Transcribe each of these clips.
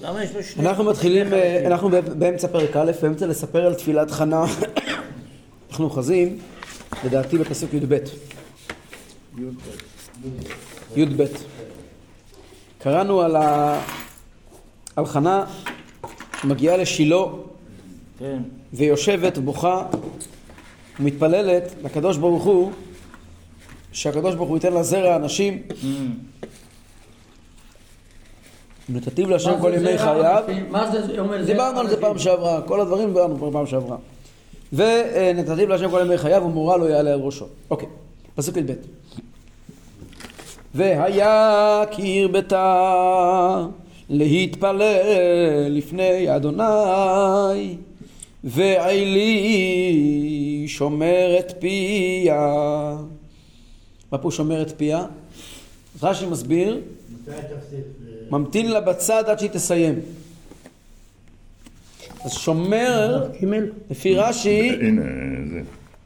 למה יש לו שני... אנחנו מתחילים, אה? אנחנו באמצע פרק א', באמצע לספר על תפילת חנה. אנחנו אוחזים, לדעתי בפסוק י"ב. י"ב. קראנו על, ה... על חנה שמגיעה לשילה כן. ויושבת ובוכה ומתפללת לקדוש ברוך הוא שהקדוש ברוך הוא ייתן לה זרע אנשים Mm. ונתתיו להשם כל זה ימי חייו? מה זה אומר? דיברנו על זה? פעם שעברה, כל הדברים דיברנו כבר פעם שעברה. ונתתיו להשם כל ימי חייו ומורה לא יעלה על ראשו. אוקיי, פסוק י"ב. והיה כי הרבתה להתפלל לפני אדוני ועלי שומר את פיה. מה פה שומר את פיה? רש"י מסביר, מתי תפסיק? ממתין לה בצד עד שהיא תסיים. אז שומר, לפי רש"י, הנה, זה,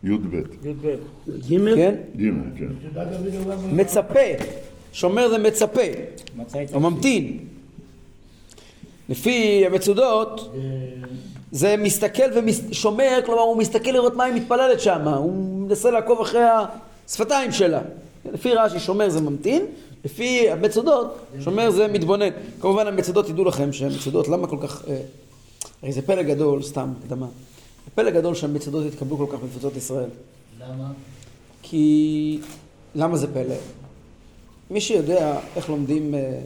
י"ב. י"ב. כן, ג', כן. מצפה. שומר זה מצפה, או ממתין. לפי המצודות, זה מסתכל ושומר, כלומר הוא מסתכל לראות מה היא מתפללת שם, הוא מנסה לעקוב אחרי השפתיים שלה. לפי רש"י שומר זה ממתין, לפי המצודות שומר זה מתבונן. כמובן המצודות תדעו לכם שהמצודות למה כל כך, אה, הרי זה פלא גדול, סתם הקדמה, זה פלא גדול שהמצודות התקבלו כל כך בתפוצות ישראל. למה? כי למה זה פלא? מי שיודע איך לומדים, אה,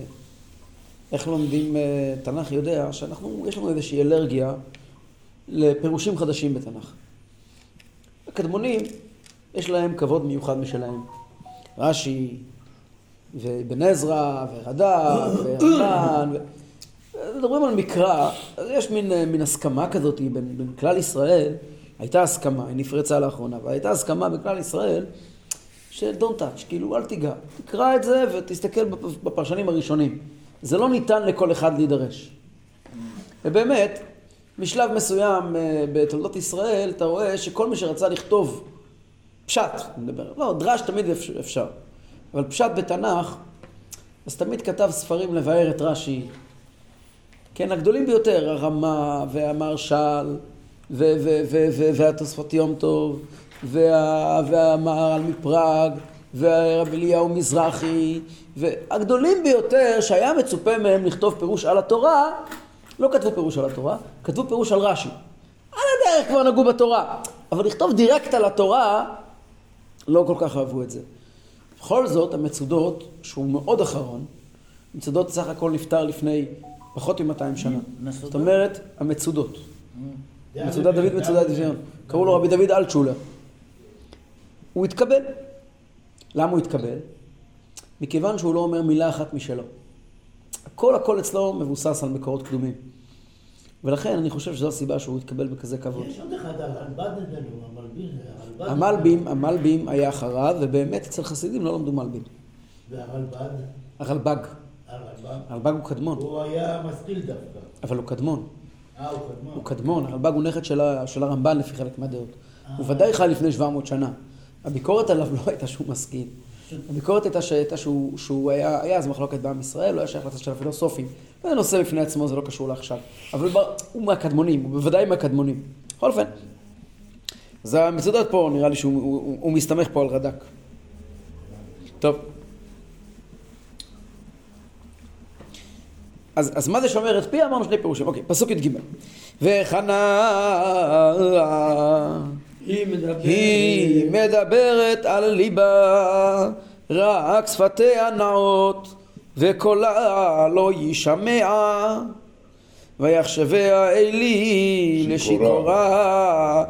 איך לומדים אה, תנ"ך יודע שאנחנו, יש לנו איזושהי אלרגיה לפירושים חדשים בתנ"ך. הקדמונים, יש להם כבוד מיוחד משלהם. רש"י, ואבן עזרא, ורד"ק, ורמב"ן. מדברים על מקרא, אז יש מין, אה, מין הסכמה כזאת בין, בין כלל ישראל, הייתה הסכמה, היא נפרצה לאחרונה, אבל הייתה הסכמה בכלל ישראל של don't touch, כאילו אל תיגע, תקרא את זה ותסתכל בפ- בפרשנים הראשונים. זה לא ניתן לכל אחד להידרש. ובאמת, משלב מסוים אה, בתולדות ישראל, אתה רואה שכל מי שרצה לכתוב פשט, אני מדבר, לא, דרש תמיד אפשר, אבל פשט בתנ"ך, אז תמיד כתב ספרים לבאר את רש"י, כן, הגדולים ביותר, ו- ו- והתוספות יום טוב וה- והמהר"ל מפראג והרב אליהו מזרחי והגדולים ביותר שהיה מצופה מהם לכתוב פירוש על התורה לא כתבו פירוש על התורה, כתבו פירוש על רש"י. על הדרך כבר נגעו בתורה, אבל לכתוב דירקט על התורה לא כל כך אהבו את זה. בכל זאת, המצודות, שהוא מאוד אחרון, מצודות סך הכל נפטר לפני פחות מ-200 שנה. זאת אומרת, המצודות. מצודת דוד מצודת דמיון. קראו לו רבי דוד אלטשולר. הוא התקבל. למה הוא התקבל? מכיוון שהוא לא אומר מילה אחת משלו. הכל הכל אצלו מבוסס על מקורות קדומים. ולכן אני חושב שזו הסיבה שהוא התקבל בכזה כבוד. יש עוד אחד, הרלב"ד נדנו, המלבין, הרלב"ד. המלבים, המלבים היה אחריו, ובאמת אצל חסידים לא למדו מלבים. והרלב"ד, הרלב"ג. הרלב"ד, הרלב"ג הוא קדמון, הוא היה משכיל דווקא. אבל הוא קדמון. אה, הוא קדמה. הוא קדמון, הרלב"ג הוא נכד של, הרמב"ן לפי חלק מהדעות. הוא ודאי חי לפני 700 שנה. הביקורת עליו לא הייתה שהוא משכיל. הביקורת הייתה שהייתה שהוא, שהוא היה, היה אז מחלוקת בעם ישראל, הוא היה שייך לצד של הפילוסופים. זה נושא בפני עצמו, זה לא קשור לעכשיו. אבל הוא מהקדמונים, הוא בוודאי מהקדמונים. בכל אופן, אז המצודות פה, נראה לי שהוא הוא, הוא, מסתמך פה על רד"ק. טוב. אז, אז מה זה שומר את פי? אמרנו שני פירושים. אוקיי, פסוק י"ג. וחנה היא מדברת. היא מדברת על ליבה, רק שפתיה נעות, וקולה לא יישמע, ויחשביה אלי לשיכורה.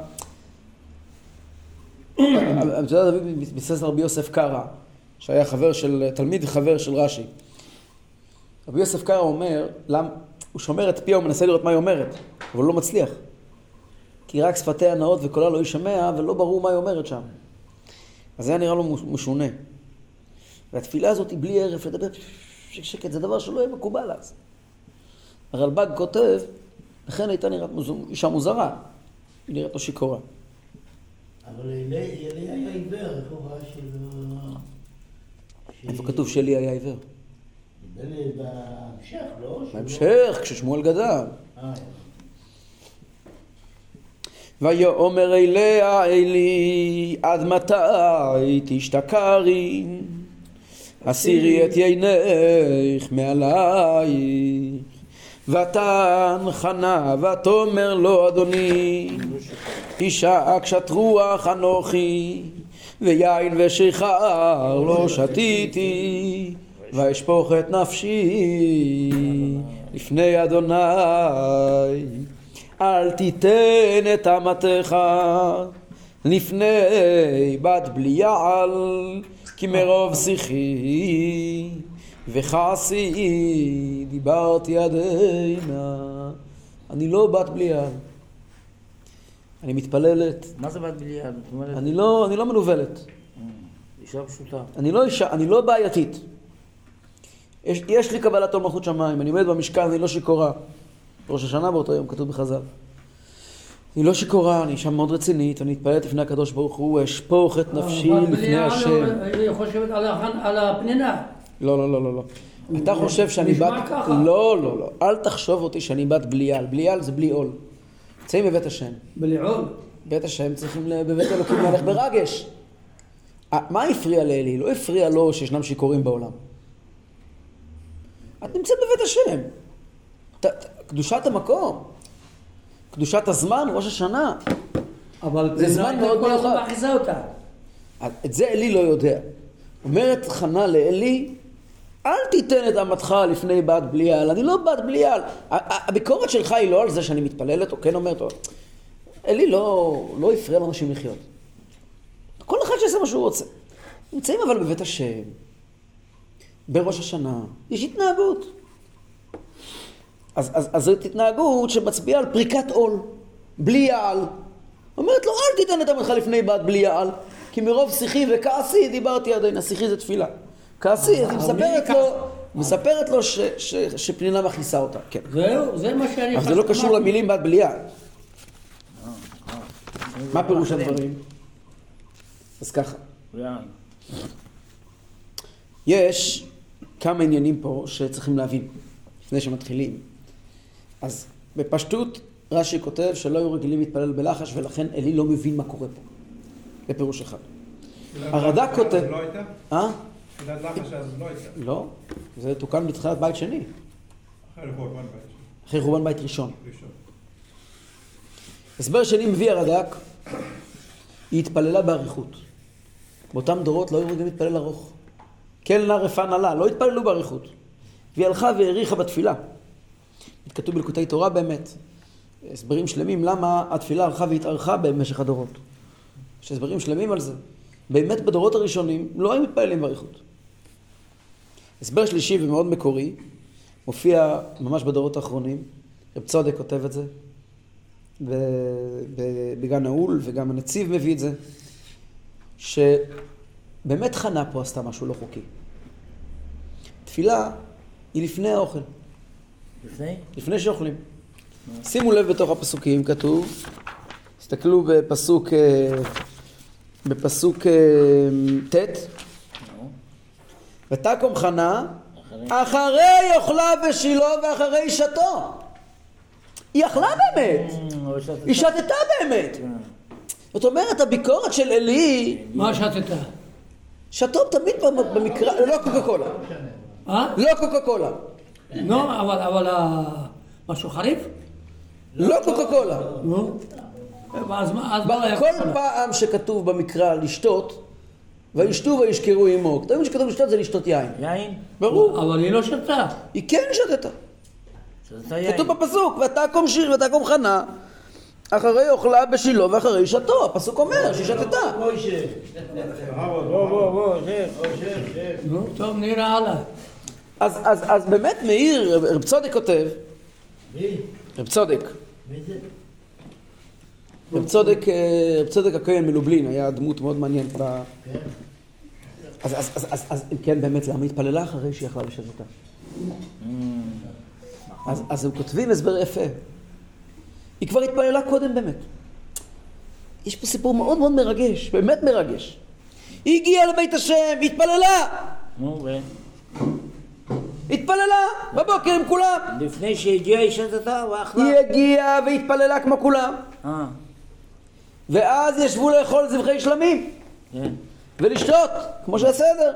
המצודת דוד מתבסס על רבי יוסף קרא, שהיה חבר של, תלמיד וחבר של רש"י. רבי יוסף קרא אומר, למ, הוא שומר את פיה, הוא מנסה לראות מה היא אומרת, אבל הוא לא מצליח. כי רק שפתיה נאות וקולה לא יישמע, ולא ברור מה היא אומרת שם. אז זה היה נראה לו משונה. והתפילה הזאת היא בלי הרף, לדבר שקט, זה דבר שלא יהיה מקובל אז. הרלב"ג כותב, לכן הייתה נראית. אישה מוזרה, היא נראית לו שיכורה. אבל אלי היה עיוור, איך הוא ראה שלא... איפה כתוב שלי היה עיוור? בהמשך, לא? בהמשך, כששמואל גדל. לא- אה, ויאמר אליה אלי עד מתי תשתכרי הסירי את יינך מעלייך ותן חנה ותאמר לו אדוני אישה קשת רוח אנוכי ויין ושיכר לא שתיתי ואשפוך את נפשי לפני אדוני. אל תיתן את אמתך לפני בת בליעל כי מרוב שיחי וכעסי דיברתי עדינה אני לא בת בליעל אני מתפללת מה זה בת? זאת אומרת, אני לא, אני לא מנוולת אישה פשוטה. אני לא אישה, אני לא בעייתית יש, יש לי קבלת עול מלכות שמיים, אני עומד במשכן, אני לא שיכורה ראש השנה באותו יום, כתוב בחז"ל אני לא שיכורה, אני אישה מאוד רצינית, אני אתפללת לפני הקדוש ברוך הוא, אשפוך את נפשי אבל לפני השם. היא חושבת על הפנינה. לא, לא, לא, לא, לא. אתה חושב שאני נשמע בת... ככה. לא, לא, לא. אל תחשוב אותי שאני בת בליעל. בליעל זה בלי עול. נמצאים בבית השם. בליעול. בית השם צריכים בבית אלוקים להלך ברגש. מה הפריע לאלי? לא הפריע לו שישנם שיכורים בעולם. את נמצאת בבית השם. ת- ת- קדושת המקום. קדושת הזמן, ראש השנה. אבל זה פנינה זמן מאוד כל הזמן מיוחד. מכעיסה אותה. את זה אלי לא יודע. אומרת חנה לאלי, אל תיתן את אמתך לפני בת בליעל. אני לא בת בליעל. הביקורת שלך היא לא על זה שאני מתפללת, או כן אומרת, או... אלי לא, לא הפריע לאנשים לחיות. כל אחד שיעשה מה שהוא רוצה. נמצאים אבל בבית השם, בראש השנה, יש התנהגות. אז, אז, אז זאת התנהגות שמצביעה על פריקת עול, בלי יעל. אומרת לו, אל תיתן את עמך לפני בת בלי יעל, כי מרוב שיחי וכעסי דיברתי עדיין, השיחי זה תפילה. כעסי, אז היא מספרת לו, מספרת לו ש, ש, שפנינה מכניסה אותה, כן. זהו, זה מה שאני... אבל זה לא. קשור למילים בת בלי יעל. מה פירוש הדברים? אז ככה. יש כמה עניינים פה שצריכים להבין לפני שמתחילים. אז בפשטות רש"י כותב שלא היו רגילים להתפלל בלחש ולכן אלי לא מבין מה קורה פה. זה פירוש אחד. הרד"ק כותב... לא הייתה? תפילת לחש אז לא הייתה. לא. זה תוקן בתחילת בית שני, אחרי חורבן בית אחרי חורבן בית ראשון. ראשון. הסבר שני מביא הרד"ק, היא התפללה באריכות. באותם דורות לא היו רגילים להתפלל ארוך. כן נא רפא נעלה, לא התפללו באריכות. והיא הלכה והאריכה בתפילה. כתוב בלקוטי תורה באמת. הסברים שלמים למה התפילה הלכה והתארכה במשך הדורות. יש הסברים שלמים על זה. באמת בדורות הראשונים לא היו מתפללים באריכות. הסבר שלישי ומאוד מקורי, מופיע ממש בדורות האחרונים, רב צודק כותב את זה, בגן נעול, וגם הנציב מביא את זה, שבאמת חנה פה עשתה משהו לא חוקי. תפילה היא לפני האוכל, לפני? לפני שאוכלים. שימו לב בתוך הפסוקים, כתוב, תסתכלו בפסוק, אה, בפסוק אה, ט'. ותקום חנה אחרי? אחרי אוכלה ושילה ואחרי שתו. היא אכלה באמת, שאת- היא שתתה באמת. זאת אומרת, הביקורת של עלי, מה שתתה? שתו תמיד במ- במקרא, לא קוקה קולה. אה? לא קוקה קולה. נו, אבל, אבל, אה, משהו חריף? לא קוקה קולה. נו. אז מה, אז מה היה כל? פעם שכתוב במקרא לשתות, וישתו וישכרו עמו. תמיד שכתוב לשתות זה לשתות יין. יין? ברור. אבל היא לא שתה. היא כן שתתה. שתתה יין. כתוב בפסוק, ותקום שיר ותקום חנה, אחרי אוכלה בשילה ואחרי שתו. הפסוק אומר שהיא שתתה. מוישה. בוא, בוא, בוא, שב. שב, טוב, נראה הלאה. אז, אז, אז באמת מאיר, רב- רב צודק כותב, מי? רב צודק, מי זה? רב צודק, אה, רב צודק הכהן מלובלין, היה דמות מאוד מעניינת ב... כן. אז, אז, אז, אז, אז אם כן, באמת, למה התפללה אחרי שהיא יכלה ושתתה? אז, אז הם כותבים הסבר יפה. היא כבר התפללה קודם באמת. יש פה סיפור מאוד מאוד מרגש, באמת מרגש. היא הגיעה לבית השם, התפללה! נו, ו... התפללה בבוקר עם כולם. לפני שהגיעה היא שתתה ואכלה? היא הגיעה והתפללה כמו כולם. אה, ואז ישבו לאכול זבחי שלמים. ולשתות, כמו שהסדר.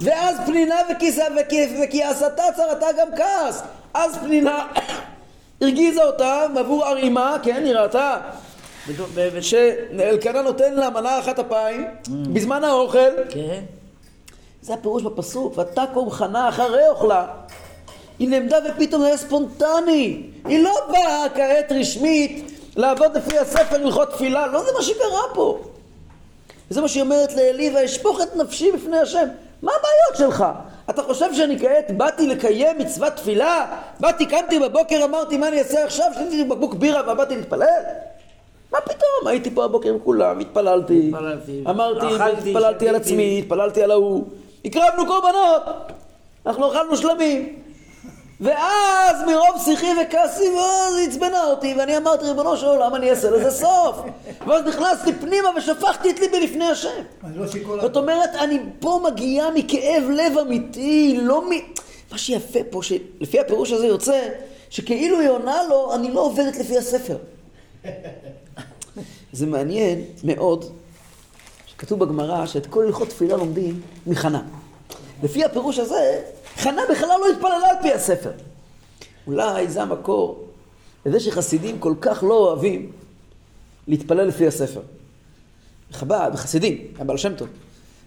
ואז פנינה וכיסה וכי- וכעסתה צרתה גם כעס. אז פנינה הרגיזה אותה בעבור ערימה, כן, היא ראתה שאלקנה נותן לה מנה אחת אפיים בזמן האוכל. כן. זה הפירוש בפסוק, ותקום חנה אחרי אוכלה. היא נעמדה ופתאום היה ספונטני. היא לא באה כעת רשמית לעבוד לפי הספר הלכות תפילה, לא זה מה שקרה פה. וזה מה שהיא אומרת לעלי, ואשפוך את נפשי בפני השם. מה הבעיות שלך? אתה חושב שאני כעת באתי לקיים מצוות תפילה? באתי, קמתי בבוקר, אמרתי מה אני אעשה עכשיו? שתיתי בקבוק בירה ובאתי להתפלל? מה פתאום? הייתי פה הבוקר עם כולם, התפללתי. התפללתי. אמרתי, אכלתי, התפללתי על. עצמי, התפללתי על ההוא. הקרבנו קורבנות. אנחנו אכלנו שלמים. ואז מרוב שיחי וכעסי, ואז היא עצבנה אותי, ואני אמרתי, ריבונו של עולם, אני אעשה לזה סוף. ואז נכנסתי פנימה ושפכתי את ליבי לפני השם. לא. זאת אומרת, אני פה מגיעה מכאב לב אמיתי, לא מ... מה שיפה פה, שלפי הפירוש הזה יוצא, שכאילו היא עונה לו, אני לא עובדת לפי הספר. זה מעניין מאוד, שכתוב בגמרא שאת כל הלכות תפילה לומדים מחנה. לפי הפירוש הזה, חנה בכלל לא התפללה על פי הספר. אולי זה המקור לזה שחסידים כל כך לא אוהבים להתפלל לפי הספר. בחב"ד, בחסידים, הבעל שם טוב.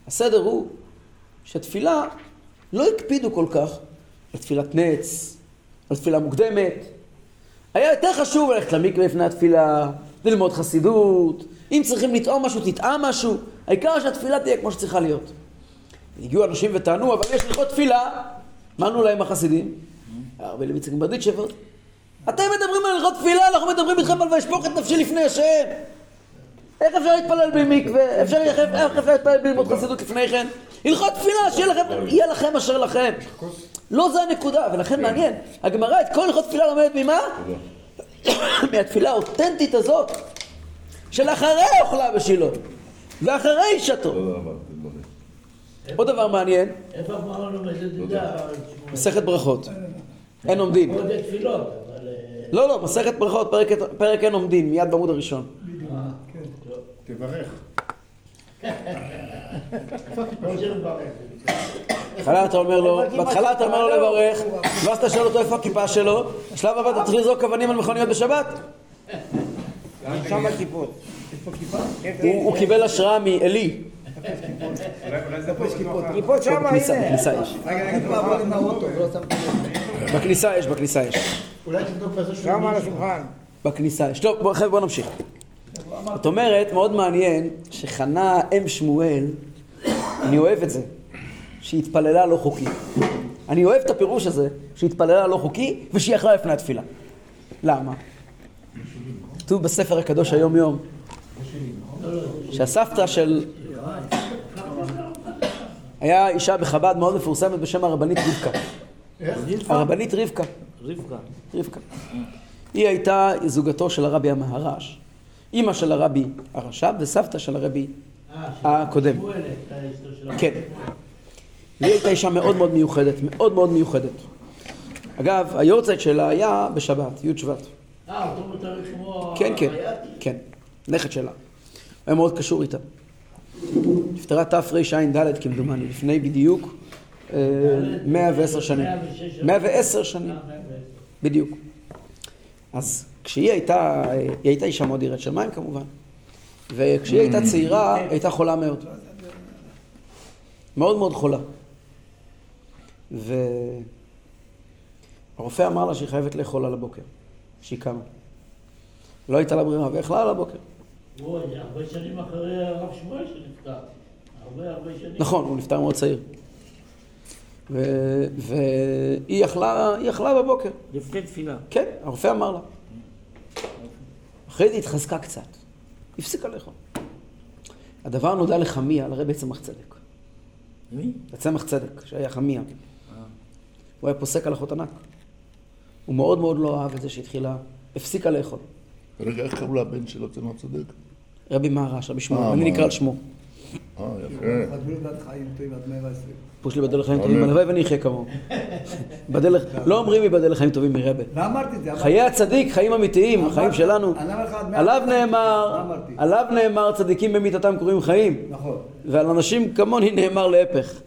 הסדר הוא שהתפילה לא הקפידו כל כך על תפילת נץ, על תפילה מוקדמת. היה יותר חשוב ללכת למקווה לפני התפילה, ללמוד חסידות, אם צריכים לטעום משהו, תטעם משהו, העיקר שהתפילה תהיה כמו שצריכה להיות. הגיעו אנשים וטענו, אבל יש הלכות תפילה, מה ענו להם החסידים? הרב אלי מצחק ברדיצ'ב, אתם מדברים על הלכות תפילה, אנחנו מדברים איתכם על וישפוך את נפשי לפני השם. איך אפשר להתפלל בלי מקווה? אפשר, איך אפשר להתפלל בלי ללמוד חסידות לפני כן? הלכות תפילה, שיהיה לכם, יהיה לכם אשר לכם. לא זה הנקודה, ולכן מעניין. הגמרא את כל הלכות תפילה לומדת ממה? מהתפילה האותנטית הזאת, של אחרי אוכלה בשילה, ואחרי שתו. עוד דבר מעניין, איפה הגמרא לומדת את זה? מסכת ברכות. אין עומדים. אה, לא, לא, מסכת ברכות, פרק, אין עומדים, מיד בעמוד הראשון. תברך. כמו שנברך. בהתחלה אתה אומר לו, בהתחלה אתה אומר לו לברך, ואז אתה שואל אותו איפה הכיפה שלו, בשלב הבא אתה צריך לזרוק אבנים על מכוניות בשבת. שם הכיפות. הוא קיבל השראה אולי אולי זה. כיפות שם, בכניסה, הנה. בכניסה יש. בכניסה יש, בכניסה יש. אולי תבדוק בזה שהוא... שם על השולחן. בכניסה יש. טוב, חבר'ה, בוא נמשיך. זאת אומרת, מאוד מעניין שחנה אם שמואל, אני אוהב את זה, שהיא התפללה לא חוקי. אני אוהב את הפירוש הזה, שהיא התפללה לא חוקי ושהיא אכלה לפני התפילה. למה? כתוב בספר הקדוש היום יום, שהסבתא של... היה אישה בחב"ד מאוד מפורסמת בשם הרבנית רבקה. הרבנית רבקה. רבקה. רבקה. היא הייתה זוגתו של הרבי המהר"ש, אימא של הרבי הרש"ב וסבתא של הרבי הקודם. האשתו של כן. והיא הייתה אישה מאוד מאוד מיוחדת, מאוד מאוד מיוחדת. אגב, היורצייט שלה היה בשבת, י' שבט. אה, אותו תאריך כמו... כן, כן? כן. נכד שלה. היה מאוד קשור איתה. נפטרה תרע"ד כמדומני, לפני בדיוק אה, 110 שנים. 106 110 שנים. בדיוק. אז כשהיא הייתה, היא הייתה אישה מאוד יראת שמיים כמובן, וכשהיא הייתה צעירה, היא הייתה חולה מאוד. מאוד מאוד חולה. והרופא אמר לה שהיא חייבת לאכול על הבוקר, כשהיא קמה. לא הייתה לה ברירה, ואכלה על הבוקר. אוי, זה הרבה שנים אחרי הרב שמואל שנפטר. הרבה הרבה שנים. נכון, הוא נפטר מאוד צעיר. והיא אכלה, בבוקר. לפני תפילה. כן, הרופא אמר לה. אחרי זה התחזקה קצת. הפסיקה לאכול. הדבר נודע לחמיה, לרבי צמח צדק. מי? לצמח צדק, שהיה חמיה. הוא היה פוסק הלכות ענק. הוא מאוד מאוד לא אהב את זה שהתחילה, הפסיקה לאכול. רגע, איך קראו לבן של הצמח צודק? רבי מהרש, רבי שמואל, אה, אני? נקרא על שמו. אה, יפה. חדלו בת חיים טובים עד מאה ועשרים. פוש לי בדל לחיים טובים, הלוואי ואני אחיה כמוהו. לא אומרים ייבדל לחיים טובים מרבה. לא אמרתי את זה. חיי הצדיק, חיים אמיתיים, החיים שלנו. עליו. נאמר, אמרתי? עליו נאמר צדיקים במיתתם קוראים חיים. נכון. ועל אנשים כמוני נאמר להפך.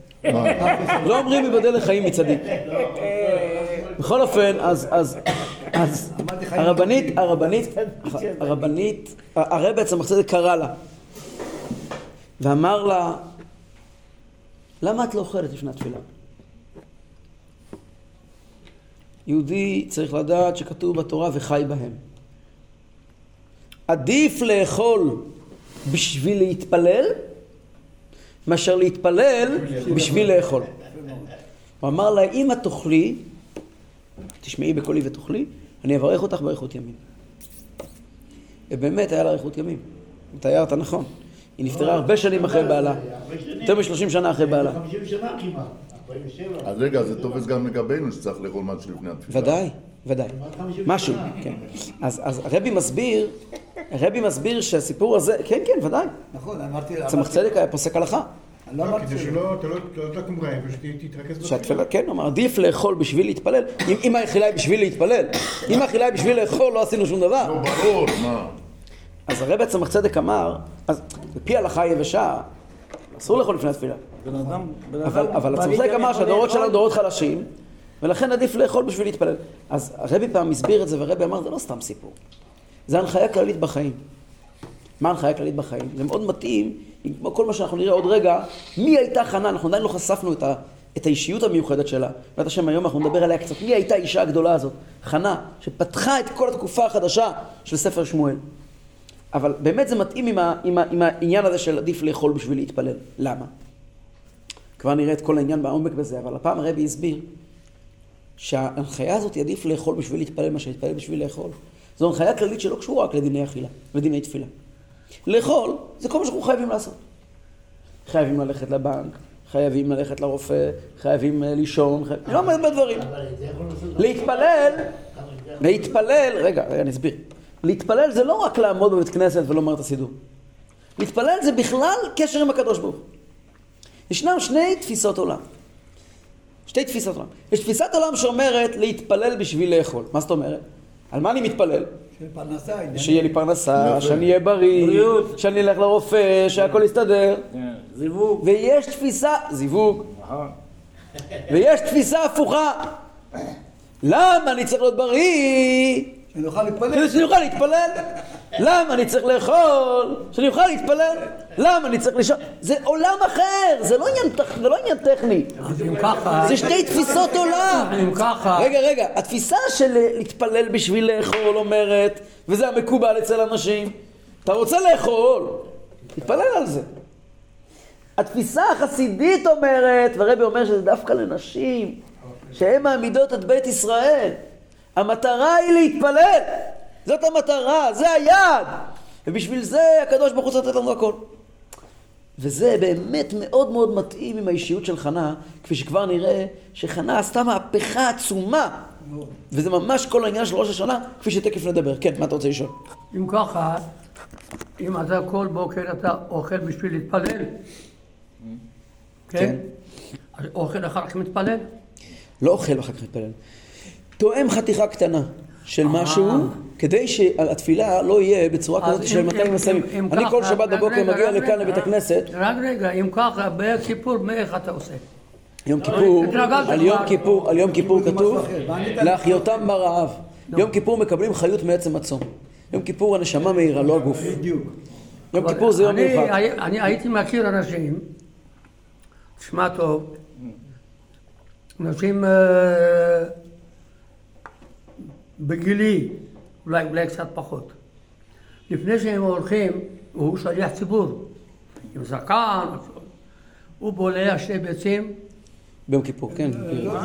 לא אומרים ייבדל לחיים מצדיק. בכל אופן, אז, אז, אמרתי חיים הרבנית. הרבנית, הרבנית, הרב בעצם הצדק קרא לה ואמר לה, למה את לא אוכלת לפני התפילה? יהודי צריך לדעת שכתוב בתורה וחי בהם. עדיף לאכול בשביל להתפלל מאשר להתפלל בשביל לאכול. הוא אמר לה, אם את תאכלי, תשמעי בקולי ותאכלי, אני אברך אותך באריכות ימים. ובאמת היה לה אריכות ימים. תיארת נכון. היא נפטרה הרבה שנים אחרי בעלה. הרבה שנים. יותר משלושים שנה אחרי בעלה. 50 שנה כמעט. 47. אז רגע, זה תופס גם לגבינו שצריך לאכול משהו לפני התפילה. ודאי, ודאי. כמעט 50 משהו. כן. אז, אז הרבי מסביר, הרבי מסביר שהסיפור הזה, כן, כן, ודאי. נכון, אמרתי... צמח צדק היה פוסק הלכה. אני לא אמרתי כדי שלא. אתה לא לא תקום רעב ושתתרכז בתפילה. כן, הוא אמר, עדיף לאכול בשביל להתפלל. אם, אם האכילה היא בשביל להתפלל, אם האכילה היא בשביל לאכול, לא עשינו שום דבר. נו, ברור, מה? אז הרבי צמח צדק אמר, אז לפי ההלכה היבשה, אסור לאכול לפני התפילה. בן אדם, בן אדם... אבל, צדק גם אמר שהדורות. שלנו דורות חלשים, ולכן עדיף לאכול בשביל להתפלל. אז הרבי פעם הסביר את זה, והרבי אמר, זה לא סתם סיפור. זה הנחיה כללית בחיים. מה ההנחיה הכללית בחיים? זה מאוד מתאים, כל מה שאנחנו נראה עוד רגע, מי הייתה חנה, אנחנו עדיין לא חשפנו את, ה, את האישיות המיוחדת שלה. בעזרת השם היום אנחנו נדבר עליה קצת. מי הייתה האישה הגדולה הזאת? חנה, שפתחה את כל התקופה החדשה של ספר שמואל. אבל באמת זה מתאים עם, ה, עם, ה, עם העניין הזה של עדיף לאכול בשביל להתפלל. למה? כבר נראה את כל העניין בעומק בזה, אבל הפעם הרבי הסביר שההנחיה הזאת עדיף לאכול בשביל להתפלל מאשר להתפלל בשביל לאכול. זו הנחיה כללית שלא קשורה רק לדיני אכילה לדיני תפילה. לאכול זה כל מה שאנחנו חייבים לעשות. חייבים ללכת לבנק, חייבים ללכת לרופא, חייבים אה, לישון, חייבים... לא הרבה דברים. להתפלל, להתפלל, רגע, רגע, אני אסביר. להתפלל זה לא רק לעמוד בבית כנסת ולומר את הסידור. להתפלל זה בכלל קשר עם הקדוש ברוך הוא. ישנם שני תפיסות עולם. שתי תפיסות עולם. יש תפיסת עולם שאומרת להתפלל בשביל לאכול. מה זאת אומרת? על מה אני מתפלל? פרנסה. שיהיה לי פרנסה. שאני אהיה בריא, בריאות. שאני אלך לרופא, שהכל יסתדר. כן, זיווג. ויש תפיסה, זיווג, נכון. ויש תפיסה הפוכה. למה אני צריך להיות בריא? שנוכל להתפלל. אוכל להתפלל. למה אני צריך לאכול? שאני אוכל להתפלל. למה אני צריך לישון? זה עולם אחר, זה לא עניין, טכ- זה לא עניין טכני. אז אם ככה... זה שתי תפיסות עולם. אם ככה... רגע, רגע, התפיסה של אה, להתפלל בשביל לאכול אומרת, וזה המקובל אצל אנשים, אתה רוצה לאכול, תתפלל על זה. התפיסה החסידית אומרת, והרבי אומר שזה דווקא לנשים, שהן מעמידות את בית ישראל. המטרה היא להתפלל. זאת המטרה, זה היעד. ובשביל זה הקדוש ברוך הוא צריך לתת לנו הכל. וזה באמת מאוד מאוד מתאים עם האישיות של חנה, כפי שכבר נראה שחנה עשתה מהפכה עצומה. וזה ממש כל העניין של ראש השנה, כפי שתכף נדבר. כן, מה אתה רוצה לשאול? אם ככה, אם אתה כל בוקר אתה אוכל בשביל להתפלל, כן? אז אוכל אחר כך מתפלל? לא אוכל ואחר כך מתפלל. תואם חתיכה קטנה של משהו, כדי שהתפילה לא יהיה בצורה כזאת של מתי מסיימים. אני כל שבת בבוקר מגיע לכאן לבית הכנסת, רק רגע, אם ככה, בכיפור, מאיך אתה עושה? יום כיפור, על יום. כיפור, על יום כיפור כתוב, להחיותם ברעב. יום כיפור מקבלים חיות מעצם הצום. יום כיפור הנשמה מאירה, לא הגוף. בדיוק. יום כיפור זה יום מיוחד. אני הייתי מכיר אנשים, תשמע טוב, אנשים אה, בגילי, אולי אולי קצת פחות. לפני שהם הולכים, הוא שליח ציבור, עם זקן, הוא בולע שתי ביצים, ביום כיפור, כן. זה-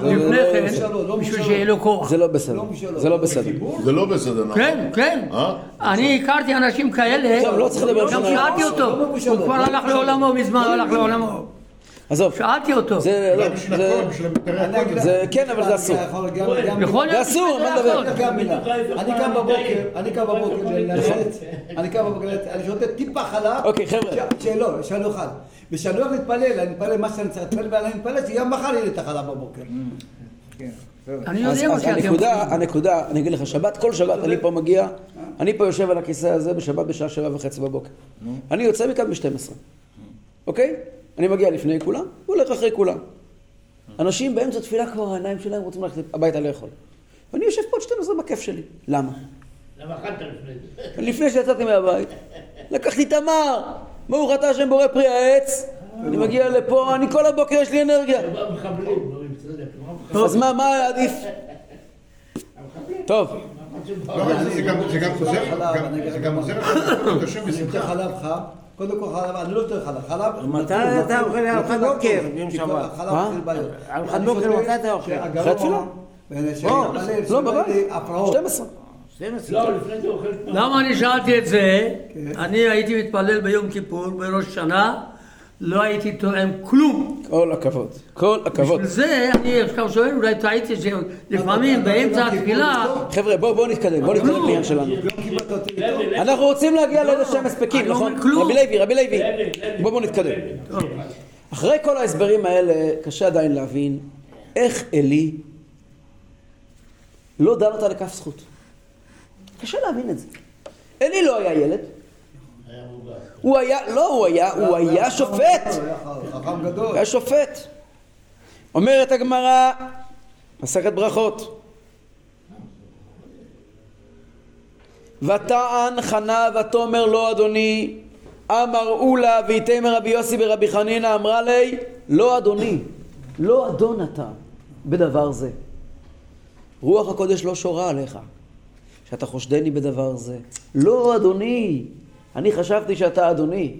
לפני זה- כן, משלו, לא בשביל. שיהיה לו כוח. זה לא בסדר. לא. זה לא בסדר. זה לא בסדר, נכון? כן, כן. אה? אני הכרתי אנשים כאלה, לא גם שאלתי לא אותו, הוא כבר לא הלך לעולמו, מזמן הלך לעולמו. עזוב. שאלתי אותו. זה לא, בשביל זה- זה כן, אבל זה אסור. זה אסור, מה מילה. אני קם בבוקר, אני קם בבוקר ללכת, אני קם בבוקר אני שותה טיפה חלב. אוקיי, חבר'ה. שלא, שאני אוכל. וכשאני הולך להתפלל, אני מתפלל מה שאני צריך להתפלל, ואני מתפלל שגם מחר יהיה לי את החלב בבוקר. אני אז, יודע מה שאתם הנקודה. הנקודה, אני אגיד לך, שבת, כל שבת אני פה מגיע, אני פה יושב על הכיסא הזה בשבת בשעה שבע וחצי בבוקר. אני יוצא מכאן ב-12, אוקיי? אני מגיע לפני כולם, והולך אחרי כולם. אנשים באמצע תפילה כבר העיניים שלהם רוצים ללכת הביתה לאכול. ואני יושב פה עד 12 בכיף שלי. למה? למה אכלת לפני זה? לפני שיצאתי מהבית, לקחתי תמר, ברוך אתה השם בורא פרי העץ, אני מגיע לפה, אני כל הבוקר יש לי אנרגיה. אז מה, מה עדיף? טוב, לא, זה גם- זה גם עוזר, לך גם מה. עוזר לך לקחת את השם אני שותה בשמחה. חלב קודם כל חלב, אני לא שותה חלב, חלב... מתי אתה אוכל ארוחת בוקר כי שבת? החלב מה? מתחיל בעיות. ארוחת בוקר, מתי אתה אוכל? אחרי מתפלל, לא, בבית, הפרעות. 12. 12. לא, לפני זה אוכל פעם. למה אני שאלתי את זה? אני הייתי מתפלל ביום כיפור, בראש שנה, לא הייתי תואם כלום. כל הכבוד, כל הכבוד. בשביל זה אני עכשיו שואל, אולי טעיתי שלפעמים באמצע התפילה, חבר'ה, בואו בואו נתקדם, בואו נתקדם לעניין שלנו. לא אנחנו רוצים להגיע לאיזה שהם הספקים, לא נכון? רבי לוי, רבי לוי. בואו בואו נתקדם. אחרי כל ההסברים האלה, קשה עדיין להבין איך עלי לא דן אותה לכף זכות. קשה להבין את זה. עלי לא היה ילד. הוא היה, לא, הוא היה, הוא היה שופט. הוא היה חכם גדול. היה שופט. אומרת הגמרא, מסכת ברכות. ותען חנה ותאמר לו אדוני אמר אולה ויתמר רבי יוסי ברבי חנינא אמרה לי לא אדוני לא אדון אתה בדבר זה רוח הקודש לא שורה עליך שאתה חושדני בדבר זה לא אדוני אני חשבתי שאתה אדוני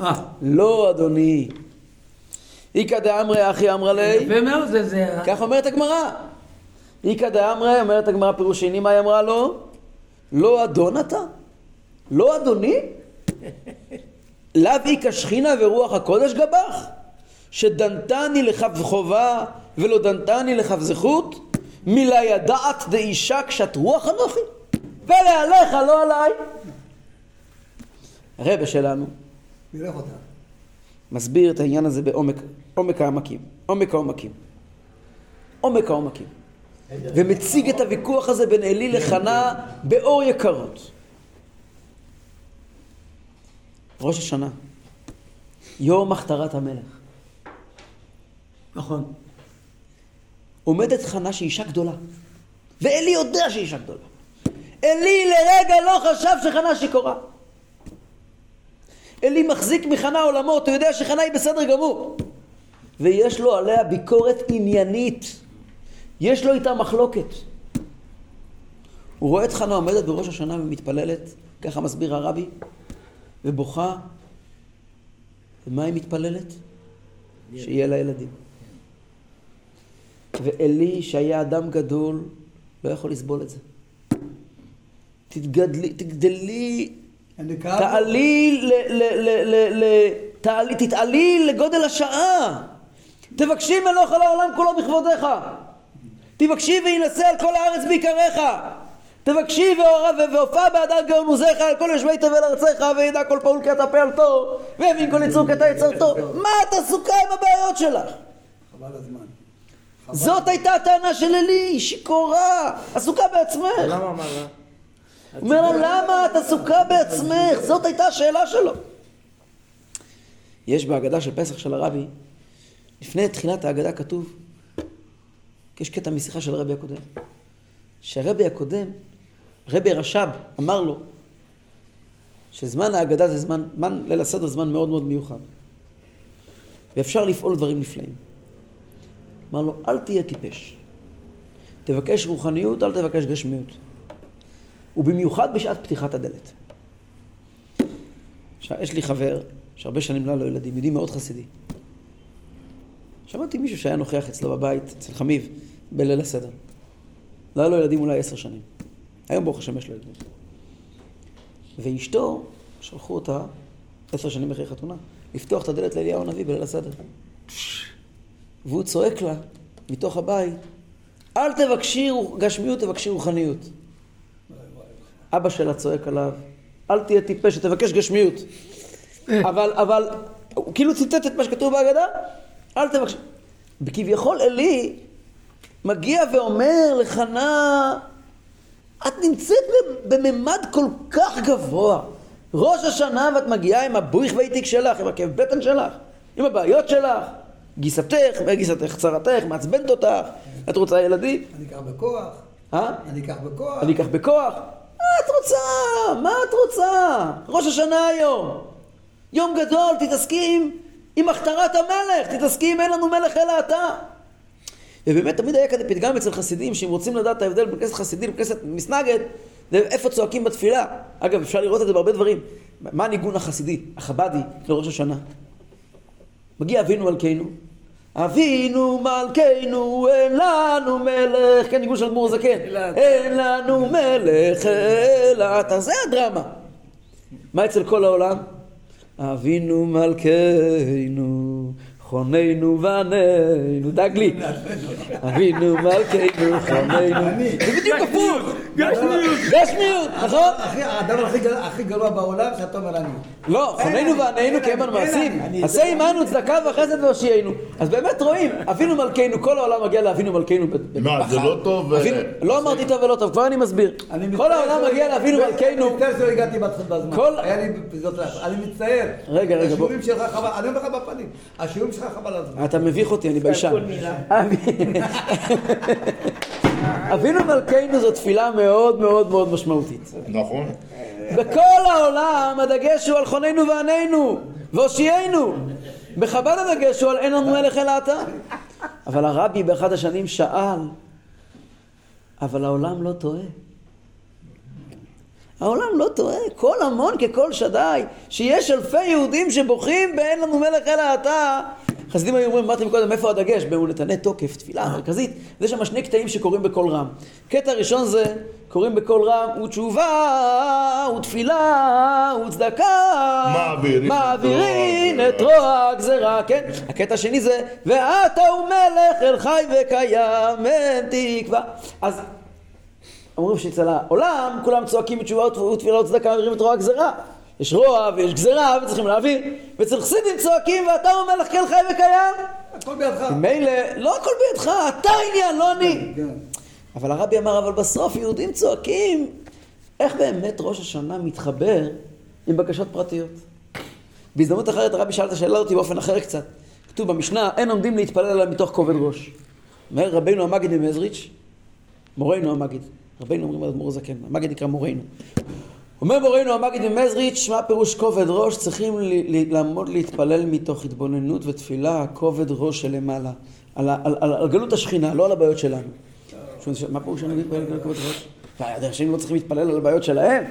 אה, לא אדוני איכא דאמרי אחי אמרה לי יפה מאוד זה, זה, כך אומרת הגמרא. איכא דאמרי, אומרת הגמרא פירוש שני, מה היא אמרה לו? לא אדון אתה? לא אדוני? לאו איכא שכינה ורוח הקודש גבך? שדנתני לכף חובה ולא דנתני לכף זכות? מלה ידעת דאישה קשת רוח אנוכי? פלא עליך, לא עליי. הרבה שלנו. מסביר את העניין הזה בעומק עומק העמקים, עומק העומקים. עומק העומקים. ומציג את הוויכוח הזה בין עלי לחנה באור יקרות. ראש השנה, יום הכתרת המלך. נכון. עומדת חנה שהיא אישה גדולה, ועלי יודע שהיא אישה גדולה. עלי לרגע לא חשב שחנה שיכורה. עלי מחזיק מחנה עולמות, הוא יודע שחנה היא בסדר גמור. ויש לו עליה ביקורת עניינית. יש לו איתה מחלוקת. הוא רואה את חנה עומדת בראש השנה ומתפללת, ככה מסביר הרבי, ובוכה. ומה היא מתפללת? שיהיה לה ילדים. ועלי, שהיה אדם גדול, לא יכול לסבול את זה. תתגדלי, תגדלי. תעלי, ל, ל, ל, ל, ל, תעלי, תתעלי לגודל השעה. תבקשי מלוך על העולם כולו בכבודיך. תבקשי וינשא על כל הארץ בעיקריך. תבקשי והופע בהדר גאון עוזיך על כל יושבי תבל ארציך וידע כל פעול כי אתה פעלתו ויבין כל יצור כי אתה יצרתו. מה את עסוקה עם הבעיות שלך? חבל הזמן. זאת הייתה הטענה של עלי, היא שיכורה, עסוקה בעצמך. למה אמר לה? אומר לה, למה את עסוקה בעצמך? זאת הייתה השאלה שלו. יש בהגדה של פסח של הרבי, לפני תחילת ההגדה כתוב, יש קטע משיחה של הרבי הקודם, שהרבי הקודם, רבי רש"ב, אמר לו, שזמן ההגדה זה זמן, זמן ליל הסדר זמן מאוד מאוד מיוחד. ואפשר לפעול דברים נפלאים. אמר לו, אל תהיה טיפש. תבקש רוחניות, אל תבקש גשמיות. ובמיוחד בשעת פתיחת הדלת. עכשיו, יש לי חבר שהרבה שנים לא היה לו ילדים, יהודי מאוד חסידי. שמעתי מישהו שהיה נוכח אצלו בבית, אצל חמיב, בליל הסדר. לא היה לו ילדים אולי עשר שנים. היום ברוך השם יש לו ילדים. ואשתו, שלחו אותה, עשר שנים אחרי חתונה, לפתוח את הדלת לאליהו הנביא בליל הסדר. והוא צועק לה, מתוך הבית, אל תבקשי גשמיות, תבקשי רוחניות. אבא שלה צועק עליו, אל תהיה טיפש, תבקש גשמיות. אבל, אבל, הוא כאילו ציטט את מה שכתוב בהגדה, אל תבקש. וכביכול עלי מגיע ואומר לחנה, את נמצאת בממד כל כך גבוה. ראש השנה ואת מגיעה עם הבויך והאיתיק שלך, עם הכאב בטן שלך, עם הבעיות שלך, גיסתך, וגיסתך צרתך, מעצבנת אותך, את רוצה ילדים? אני אקח בכוח. אה? אני אקח בכוח. אני אקח בכוח? מה את רוצה? מה את רוצה? ראש השנה היום. יום גדול, תתעסקי עם, עם הכתרת המלך, תתעסקי עם אין לנו מלך אלא אתה. ובאמת תמיד היה כזה פתגם אצל חסידים, שאם רוצים לדעת את ההבדל בין כנסת חסידים לכנסת מסנגד, איפה צועקים בתפילה. אגב, אפשר לראות את זה בהרבה דברים. מה הניגון החסידי, החבדי, לראש השנה? מגיע אבינו מלכנו, אבינו מלכנו, אין לנו מלך, כן, ניגון של אדמו"ר הזקן, אין לנו מלך אלא אתה, זה הדרמה. מה אצל כל העולם? אבינו מלכנו, חוננו ועננו, דג לי. אבינו מלכנו, חוננו. זה בדיוק הפוך. גשמיות. גשמיות, נכון? הדבר הכי גרוע- בעולם שאתה אומר אני. לא, חוננו ועננו כאבן מעשים. עשה עמנו צדקה וחסד והושיענו. אז באמת רואים, אבינו מלכנו, כל העולם מגיע לאבינו מלכנו ב- מה. זה לא טוב? אה, לא אמרתי טוב ולא טוב, כבר אני מסביר. כל העולם מגיע לאבינו מלכנו. אני מצטער שלא הגעתי בהתחלה בזמן. כל- היה לי. אני מצטער. רגע, רגע, בוא. השיעורים שלך אני אומר לך בפנים. השיעורים שלך חבל על הזמן. אתה מביך אותי, אני ביישן. אבינו מלכנו זו תפילה מאוד מאוד מאוד משמעותית. נכון. בכל העולם הדגש הוא על חוננו ועננו והושיענו. בחב"ד הדגש הוא על אין לנו מלך אלא אתה. אבל הרבי באחד השנים שאל, אבל העולם לא טועה. העולם לא טועה, קול המון כקול שדי, שיש אלפי יהודים שבוכים באין לנו מלך אלא אתה. חסידים היו אומרים, אמרתי מקודם, איפה הדגש? ב"ונתנה תוקף", תפילה מרכזית. יש שם שני קטעים שקוראים בקול רם. קטע ראשון זה, קוראים בקול רם, ותשובה, ותפילה, וצדקה. מעבירים את רוע הגזרה, כן? הקטע השני זה, ואתה הוא מלך אל חי וקיים, אין תקווה. אז אומרים שאצל העולם כולם צועקים בתשובה ותפילה וצדקה מעבירים את רוע הגזרה. יש רוע ויש גזרה וצריכים להעביר, ואצל חסידים צועקים ואתה הוא מלך כן חי וקיים. הכל בידך. מילא, לא הכל בידך, אתה העניין, לא אני. כן. אבל הרבי אמר, אבל בסוף יהודים צועקים, איך באמת ראש השנה מתחבר עם בקשות פרטיות? בהזדמנות אחרת הרבי שאל את השאלה אותי באופן אחר קצת. כתוב במשנה, אין עומדים להתפלל עליהם מתוך כובד ראש. אומר רבינו המגיד ממזריץ', מורנו המגיד, רבינו אומרים על אדמו"ר הזקן, המגיד נקרא מורנו. אומר מורנו המגיד ממזריץ', מה פירוש כובד ראש? צריכים לעמוד להתפלל מתוך התבוננות ותפילה, כובד ראש שלמעלה. על, על, על, על גלות השכינה, לא על הבעיות שלנו. מה פירוש שאני מתפלל על כובד ראש? האנשים לא צריכים להתפלל על הבעיות שלהם?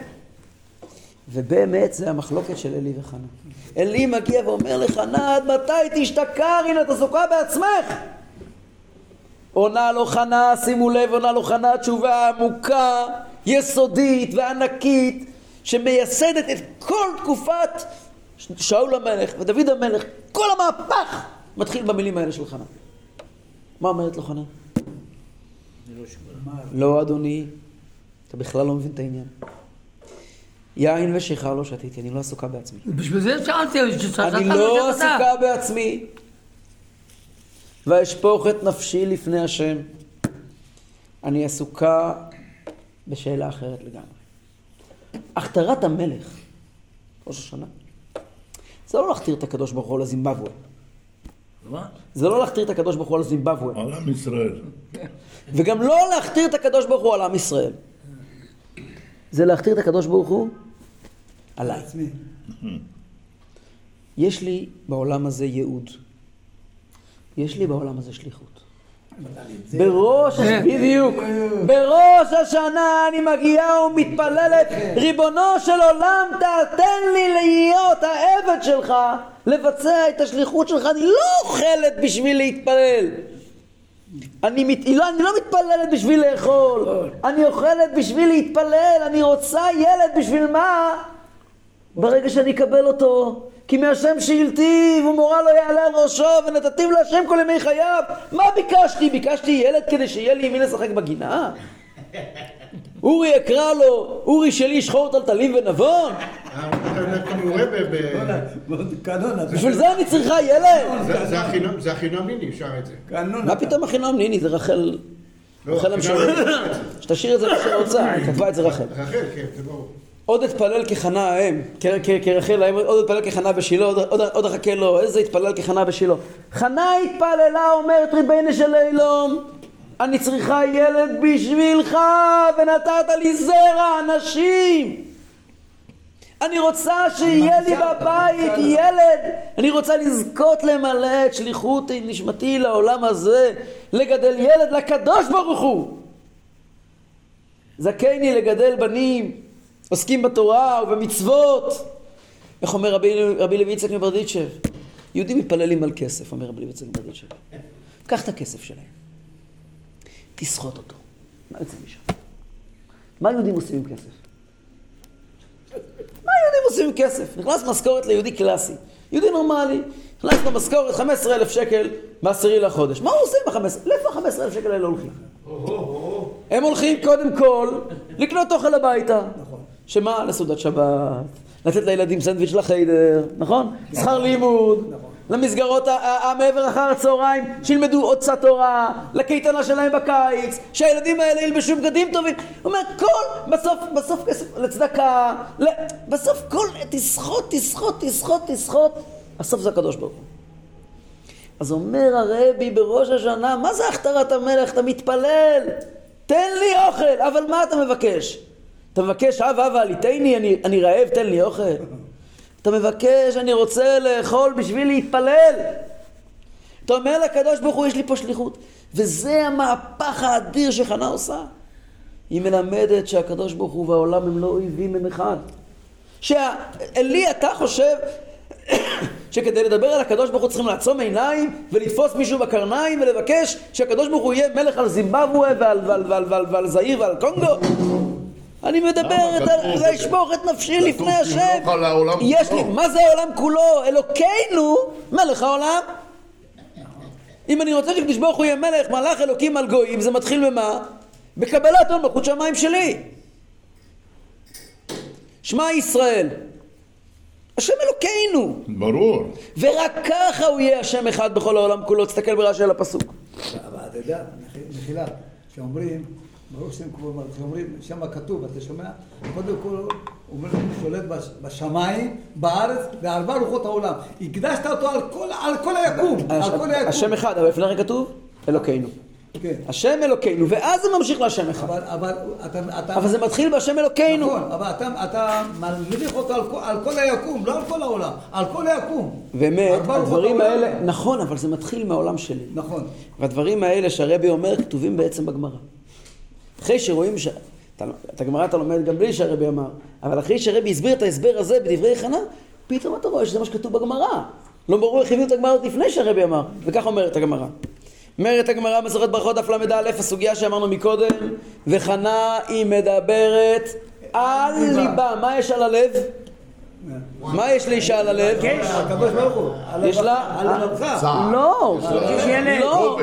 ובאמת זה המחלוקת של עלי וחנה. עלי מגיע ואומר לחנה, עד מתי תשתכר? הנה את עסוקה בעצמך. עונה לו חנה, שימו לב, עונה לו חנה תשובה עמוקה, יסודית וענקית, שמייסדת את כל תקופת שאול המלך ודוד המלך, כל המהפך מתחיל במילים האלה של חנה. מה אומרת לו חנה? לא אדוני, אתה בכלל לא מבין את העניין. יין ושיכר לא שתיתי, אני לא עסוקה בעצמי. בשביל זה שאלתי, אני לא עסוקה בעצמי. ואשפוך את נפשי לפני השם. אני עסוקה בשאלה אחרת לגמרי. הכתרת המלך, ראש השנה, זה לא להכתיר את הקדוש ברוך הוא על הזימבבואה. מה? זה לא להכתיר את הקדוש ברוך הוא על הזימבבואה. על עם ישראל. וגם לא להכתיר את הקדוש ברוך הוא על עם ישראל. זה להכתיר את הקדוש ברוך הוא עליי. יש לי בעולם הזה ייעוד. יש לי בעולם הזה שליחות. בראש, כן. בדיוק, בראש השנה אני מגיעה ומתפללת, ריבונו של עולם, תתן לי להיות העבד שלך, לבצע את השליחות שלך, אני לא אוכלת בשביל להתפלל. אני, מת... לא, אני לא מתפללת בשביל לאכול, אני אוכלת בשביל להתפלל, אני רוצה ילד בשביל מה? ברגע שאני אקבל אותו, כי מהשם שאילתיו ומורה לא יעלה על ראשו ונתתיו להשם כל ימי חייו. מה ביקשתי? ביקשתי ילד כדי שיהיה לי עם מי לשחק בגינה? אורי אקרא לו, אורי שלי שחור טלטלים ונבון? בשביל זה אני צריכה ילד? זה- זה החינם- זה החינם מיני, שר את זה. מה פתאום החינום? ניני, זה רחל, לא, רחל המשוררת. מיני. שתשאיר את זה בשביל האוצר, כתבה את זה רחל. רחל, כן, זה ברור. עוד אתפלל כחנה האם, כרחל האם, עוד אתפלל כחנה בשילה, עוד- עוד- עוד אחכה לו, איזה התפלל כחנה בשילה. חנה התפללה, אומרת ריביינה של אילום, אני צריכה ילד בשבילך, ונתת לי זרע אנשים. אני רוצה שיהיה לי בבית ילד, אני רוצה לזכות למלא את שליחות נשמתי לעולם הזה, לגדל ילד לקדוש ברוך הוא. זכני לגדל בנים, עוסקים בתורה ובמצוות. איך אומר רבי, רבי לוי יצחק מברדיצ'ב? יהודים מתפללים על כסף, אומר רבי לוי יצחק מברדיצ'ב. קח את הכסף שלהם, תסחוט אותו. מה יוצא משם? מה יהודים עושים עם כסף? מה יהודים עושים עם כסף? נכנס משכורת ליהודי קלאסי. יהודי נורמלי, נכנס לו משכורת 15,000 שקל בעשירי לחודש. מה הוא עושה עם ה-15? לאיפה ה-15,000 שקל האלה הולכים? הם הולכים קודם כל לקנות אוכל הביתה. שמה? לסעודת שבת, לתת לילדים סנדוויץ' לחיידר, נכון? שכר לימוד, למסגרות המעבר אחר הצהריים, שילמדו עוד קצת תורה, לקייטנה שלהם בקיץ, שהילדים האלה ילבשו בגדים טובים. הוא אומר, כל, בסוף, בסוף כסף לצדקה. בסוף כל, תסחוט, תסחוט, תסחוט, תסחוט, הסוף זה הקדוש ברוך הוא. אז אומר הרבי בראש השנה, מה זה הכתרת המלך? אתה מתפלל, תן לי אוכל, אבל מה אתה מבקש? אתה מבקש, אב אב עליתני, אני, אני רעב, תן לי אוכל. אתה מבקש, אני רוצה לאכול בשביל להתפלל. אתה אומר לקדוש ברוך הוא, יש לי פה שליחות. וזה המהפך האדיר שחנה עושה. היא מלמדת שהקדוש ברוך הוא והעולם הם לא אויבים הם אחד. שאלי, אתה חושב שכדי לדבר על הקדוש ברוך הוא צריכים לעצום עיניים ולתפוס מישהו בקרניים ולבקש שהקדוש ברוך הוא יהיה מלך על זימבבואה ועל, ועל, ועל, ועל, ועל זעיר ועל קונגו? אני מדברת למה? על לשפוך את נפשי לפני השם. העולם יש לי. מה זה העולם כולו? אלוקינו מלך העולם. אם אני רוצה שהקדוש ברוך הוא יהיה מלך, מלאך אלוקים על גויים, זה מתחיל במה? בקבלת עול מלכות שמיים שלי. שמע ישראל, השם אלוקינו, ברור. ורק ככה הוא יהיה השם אחד בכל העולם כולו. תסתכל ברש"י על הפסוק. אבל אתה יודע, מחילה, שאומרים, ברור שהם כמו שאומרים, שם כתוב, אתה שומע? קודם כל, אומרים, הוא שולט בש- בשמיים, בארץ, בארבע רוחות העולם. הקדשת אותו על כל, על כל היקום, על כל היקום. השם אחד, אבל לפני רגע כתוב אלוקינו. כן. השם אלוקינו, ואז זה ממשיך להשם אחד. אבל, אבל אתה, אתה... אבל זה מתחיל בהשם אלוקינו. נכון, אבל אתה, אתה מליך אותו על, כל- על כל היקום, לא על כל העולם, על כל היקום. באמת, הדברים העולם. האלה, נכון, אבל זה מתחיל מהעולם שלי. נכון. והדברים האלה שהרבי אומר כתובים בעצם בגמרא. אחרי שרואים ש... אתה- את הגמרא אתה לומד גם בלי שהרבי אמר, אבל אחרי שהרבי הסביר את ההסבר הזה בדברי חנה, פתאום אתה רואה שזה מה שכתוב בגמרא. לא ברור איך הביאו את הגמרא עוד לפני שהרבי אמר, וכך אומרת הגמרא. אומרת הגמרא מסורת ברכות דף ל"א, הסוגיה שאמרנו מקודם, וחנה היא מדברת על. ליבה. מה יש על הלב? מה יש לאישה על הלב? על יש לה- על לבבך. צער. לא, יש ילד. לא.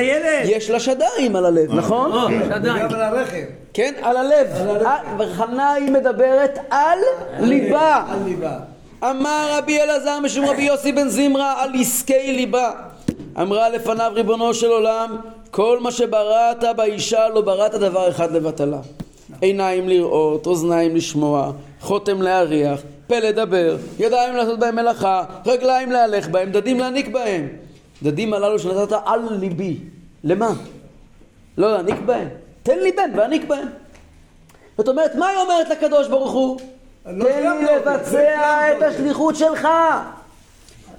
ילד. יש לה שדיים על הלב, נכון? עדיין. גם על הרכב. כן, על הלב. אה, וחנה היא מדברת על ליבה. על ליבה. אמר רבי אלעזר משום רבי יוסי בן זמרה על עסקי ליבה. אמרה לפניו ריבונו של עולם, כל מה שבראת באישה לא בראת דבר אחד לבטלה. עיניים לראות, אוזניים לשמוע, חותם להריח, פה לדבר, ידיים לעשות בהם מלאכה, רגליים להלך בהם, דדים להניק בהם. דדים הללו שנתת על ליבי. למה? לא להניק בהם. תן לי בן ואניק בהם. זאת אומרת, מה היא אומרת לקדוש ברוך הוא? לא תן לי לא לבצע סיימת את. השליחות שלך.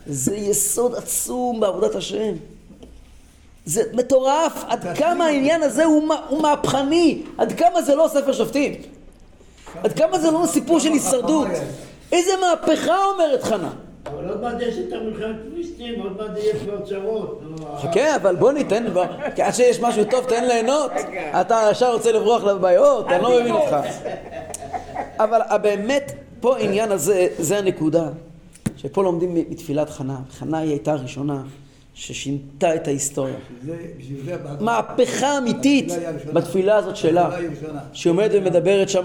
זה יסוד עצום בעבודת השם. זה מטורף, עד כמה העניין הזה הוא מהפכני, עד כמה זה לא ספר שופטים, עד כמה זה לא סיפור של הישרדות. איזה מהפכה אומרת חנה. אבל עוד מעט יש את המלחמת פליסטין, עוד מעט יהיה כבר צרות. נו, חכה, אבל בוא ניתן, עד שיש משהו טוב תן ליהנות. אתה ישר רוצה לברוח לבעיות, אני לא מבין אותך. אבל באמת, פה העניין הזה, זה הנקודה, שפה לומדים מתפילת חנה. חנה היא הייתה הראשונה ששינתה את ההיסטוריה. מהפכה אמיתית הראשונה. בתפילה הזאת שלה, התפילה היא הראשונה. שהיא עומדת ומדברת שם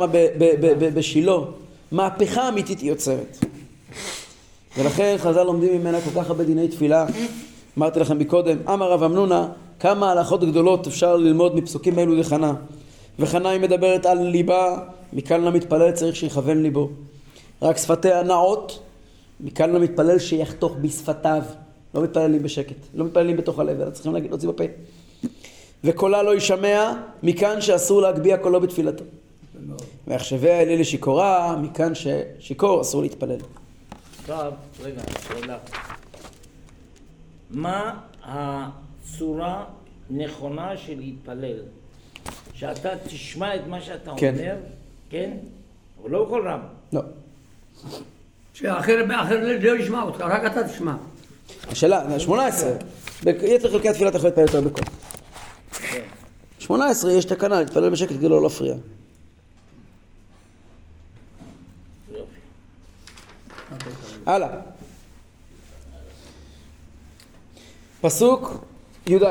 בשילה. מהפכה אמיתית היא יוצרת. ולכן חז"ל לומדים ממנה כל כך הרבה דיני תפילה. אמרתי לכם מקודם, אמר רב אמנונה, כמה הלכות גדולות אפשר ללמוד מפסוקים אלו לחנה. וחנה היא מדברת על ליבה, מכאן למתפלל צריך שיכוון ליבו. רק שפתיה נעות, מכאן למתפלל שיחתוך בשפתיו. לא מתפללים בשקט, לא מתפללים בתוך הלב, אלא צריכים להוציא בפה. וקולה לא יישמע, מכאן שאסור להגביה קולו בתפילתו. ויחשביה אלה לשיכורה, מכאן ששיכור אסור להתפלל. עכשיו, רגע, שאלה. מה הצורה נכונה של להתפלל? שאתה תשמע את מה שאתה כן. אומר, כן? אבל לא בכל רם. לא. שאחר אחר לא ישמע אותך, רק אתה תשמע. השאלה, 18. ביתר חלקי התפילה אתה יכול להתפלל יותר בקול. 18 יש תקנה להתפלל בשקט כדי לא להפריע. הלאה. פסוק י"ד.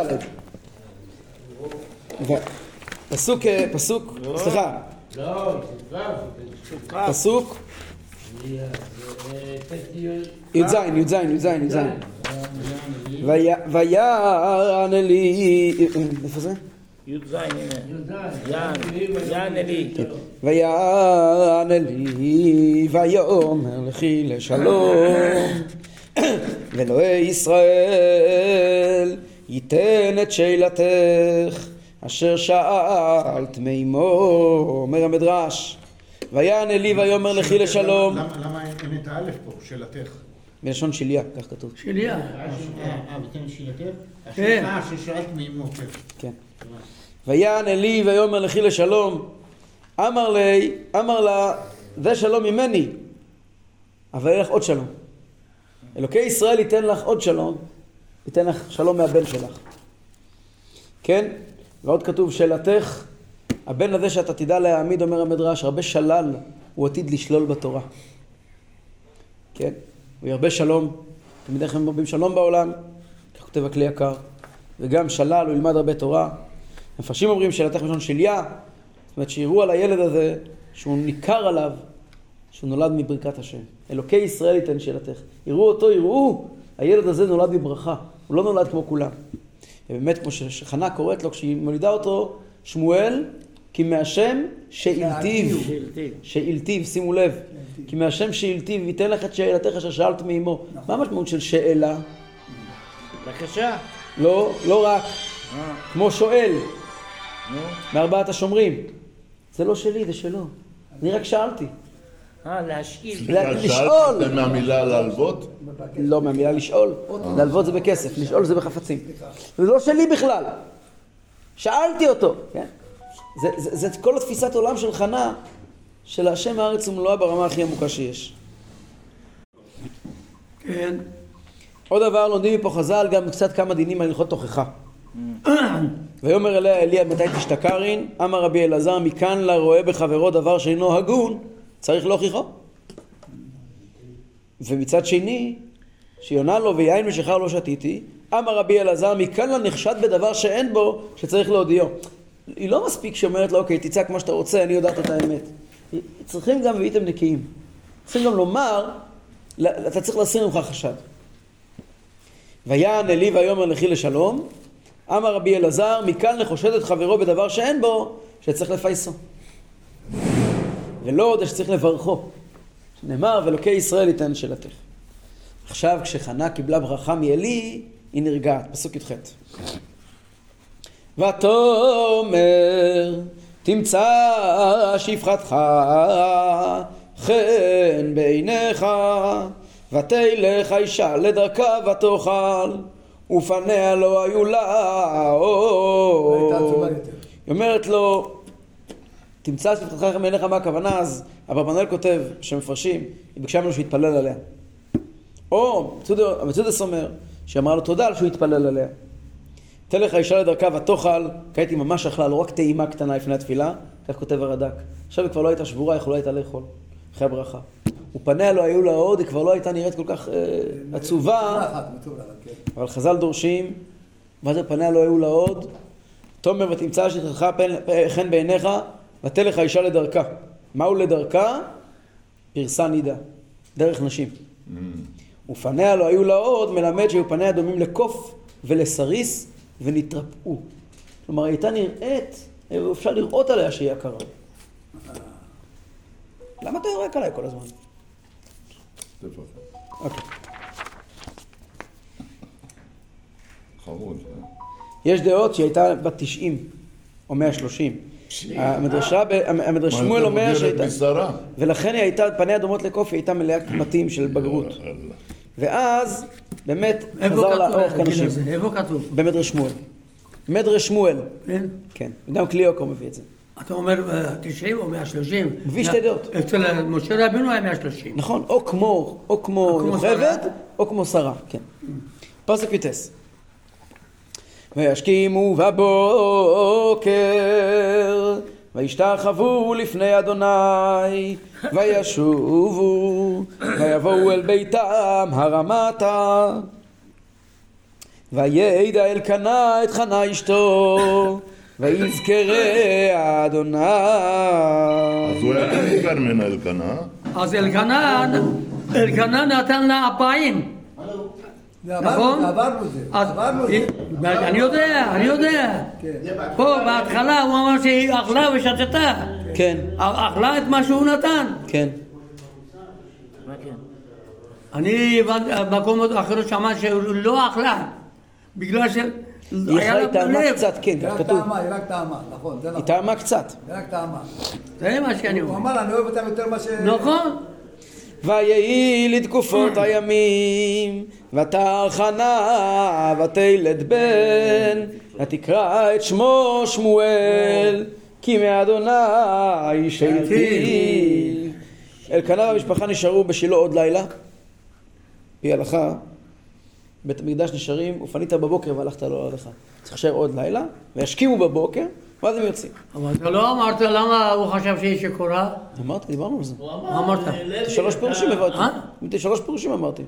פסוק, אה, פסוק, סליחה, לא, פסוק י"ז, י"ז, י"ז, י"ז. ויען אלי, איפה זה? י"ז, הנה. יען, יען אלי. ויען אלי, ויאמר לכי לשלום, ואלוהי ישראל ייתן את שאלתך, אשר שאלת מימו, אומר המדרש. ויען אלי ויאמר לכי לשלום, למה למה אין את האלף פה, שאלתך? מלשון שליה, כך כתוב. שליה. אה, ותן שאלתך? כן. אה, ששאלת מאמו, כן. ויען אלי ויאמר לכי לשלום, אמר לי, אמר לה, זה שלום ממני, אבל יהיה לך עוד שלום. אלוקי ישראל ייתן לך עוד שלום, ייתן לך שלום מהבן שלך. כן? ועוד כתוב, שאלתך, הבן הזה שאתה תדע להעמיד, אומר המדרש, הרבה שלל, הוא עתיד לשלול בתורה. כן? הוא ירבה שלום, תמיד איך הם מרבים שלום בעולם, כך כותב הכלי יקר. וגם שלל, הוא ילמד הרבה תורה. המפרשים אומרים שאלתך מלשון שליה, זאת אומרת שיראו על הילד הזה שהוא ניכר עליו שהוא נולד מברכת השם. אלוקי ישראל ייתן שאלתך. יראו אותו, יראו, הילד הזה נולד מברכה, הוא לא נולד כמו כולם. ובאמת, כמו שחנה קוראת לו, כשהיא מולידה אותו, שמואל, כי מהשם שאילתיו. שאילתיו, שימו לב. כי מהשם שאילתיו ייתן לך את שאלתך אשר שאלת מאמו. מה המשמעות של שאלה? בבקשה. לא, לא רק. אה, כמו שואל. מארבעת השומרים. זה לא שלי, זה שלו. אני רק שאלתי. אה, להשאיל. לשאול. זה מהמילה להלוות? לא, מהמילה לשאול. להלוות זה בכסף, לשאול זה בחפצים. זה לא שלי בכלל. שאלתי אותו. כן? זה, זה, זה כל התפיסת עולם של חנה, של השם הארץ ומלואה ברמה הכי עמוקה שיש. כן. עוד דבר, לומדים מפה חז"ל גם קצת כמה דינים על הלכות תוכחה. ויאמר אליה אליה מתי תשתכרין, אמר רבי אלעזר, מכאן לה רואה בחברו דבר שאינו הגון, צריך להוכיחו. ומצד שני, שיונה לו ויין ושכר לא שתיתי, אמר רבי אלעזר, מכאן לה נחשד בדבר שאין בו, שצריך להודיעו. היא לא מספיק שאומרת לו, אוקיי, תצעק מה שאתה רוצה, אני יודעת את האמת. צריכים גם והייתם נקיים. צריכים גם לומר, אתה צריך להסיר ממך חשד. ויען אלי ויאמר לכי לשלום, אמר רבי אלעזר, מכאן לחושד את חברו בדבר שאין בו, שצריך לפייסו. ולא עוד שצריך לברכו. שנאמר, ואלוקי ישראל ייתן שאלתך. עכשיו, כשחנה קיבלה ברכה מעלי, היא נרגעת. פסוק י"ח. ותאמר, תמצא שפחתך חן בעיניך, ותלך האישה לדרכה ותאכל, ופניה לא היו לה. יותר. היא אומרת לו, תמצא שפחתך חן בעיניך, מה הכוונה? אז אברבנאל כותב, שמפרשים, היא ביקשה ממנו שיתפלל עליה. או המצודס אומר, שהיא אמרה לו תודה על שהוא התפלל עליה. תלך האישה לדרכה ותאכל, כעת היא ממש אכלה, לא רק טעימה קטנה לפני התפילה, כך כותב הרד"ק. עכשיו היא כבר לא הייתה שבורה, יכולה הייתה לאכול, אחרי הברכה. ופניה לא היו לה עוד, היא כבר לא הייתה נראית כל כך אה, עצובה, מצווה אחת, כן. אבל חז"ל דורשים, מה זה פניה לא היו לה עוד? תאמר ותמצא שטחך פן- חן בעיניך, ותלך האישה לדרכה. מהו לדרכה? פרסה נידה, דרך נשים. ופניה לא היו לה עוד, מלמד שהיו פניה דומים לקוף ולסריס ונתרפאו. כלומר, הייתה נראית, אפשר לראות עליה שהיא יקרה. למה אתה יורק עליי כל הזמן? אוקיי. חמוד. אה? יש דעות שהיא הייתה בת 90 או 130. המדרשה, המדרש שמואל אומר שהייתה... ולכן היא הייתה, פניה דומות לקוף, היא הייתה מלאה קמטים של בגרות. ואז, באמת, חזר לה אורך כנשים. איפה כתוב? במדרש שמואל. מדרש שמואל, כן? כן. וגם קליוקו מביא את זה. אתה אומר אה, 90 או 130? מביא שתי דעות. אצל משה רבינו היה 130. נכון, או כמו, או כמו יוכבד. או כמו שרה, כן. פסוק יטס. וישכימו בבוקר, וישתחוו לפני אדוני, וישובו, ויבואו אל ביתם הרמתה. וידע אלקנה את חנה אשתו, ויזכרה אדוני. אז הוא היה מבוגר ממנה אלקנה. אז אלקנה, אלקנה נתן לה אפיים. נכון? עברנו את זה. עברנו. אני יודע, אני יודע. כן. פה בהתחלה הוא אמר שהיא אכלה ושתתה. כן, אכלה את מה שהוא נתן. כן. אני במקום אחר שמע שהוא לא אכלה. בגלל ש... היא טעמה. קצת, כן, היא כתוב. טעמה, היא רק טעמה, נכון, זה היא נכון. טעמה קצת. היא רק טעמה. זה מה שאני הוא אומר. אמר, אני אוהב אותם יותר מאשר... נכון. ויהי לתקופות הימים, ותר חנה, ותלד בן, ותקרא את שמו שמואל, כי מאדוני שאלתי. אלקנה והמשפחה נשארו בשילה עוד לילה, פי הלכה, בית המקדש נשארים, ופנית בבוקר והלכת לא לך. צריך להישאר עוד לילה, וישכימו בבוקר, ואז הם יוצאים. אבל אתה לא אמרת למה הוא חשב שהיא שיכורה? אמרתי, דיברנו על זה. אמרת? לוי, שלוש אתה- פירושים הבאתי. אה? שלוש פירושים אמרתי.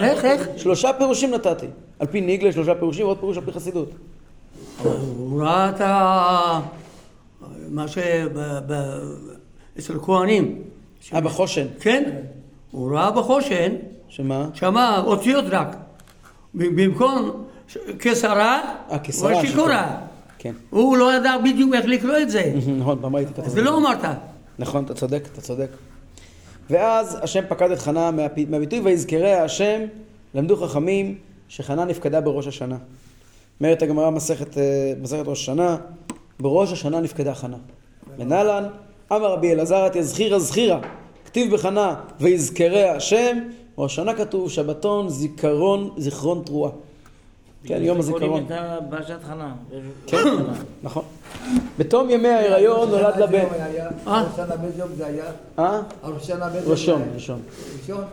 איך, איך? שלושה פירושים נתתי. על פי ניגלה שלושה פירושים ועוד פירוש על פי חסידות. הוא ראה את ה... מה ש... ב- ב- אצל כהנים. אה, בחושן. כן? הוא ראה בחושן, שמה? שמע אותיות רק. במקום כשרה, אה, הוא שיכורה. כן. הוא לא ידע בדיוק איך לקרוא את זה. נכון, פעם ראיתי כתוב. זה לא אמרת. נכון, אתה צודק, אתה צודק. ואז השם פקד את חנה מהביטוי ויזכרה השם, למדו חכמים שחנה נפקדה בראש השנה. אומרת הגמרא מסכת, אה, מסכת ראש השנה, בראש השנה נפקדה חנה. ונהלן, אמר רבי אלעזר את יזכירה זכירה, כתיב בחנה ויזכרה השם, ראש השנה כתוב שבתון זיכרון זיכרון תרועה. כן, יום הזיכרון. קוראים את הבאשת חנה. כן, נכון. בתום ימי ההיריון נולד לה בן. אה? ראש שנה באיזה יום זה היה? אה? ראש שנה באיזה יום ראשון? ראשון. ראשון?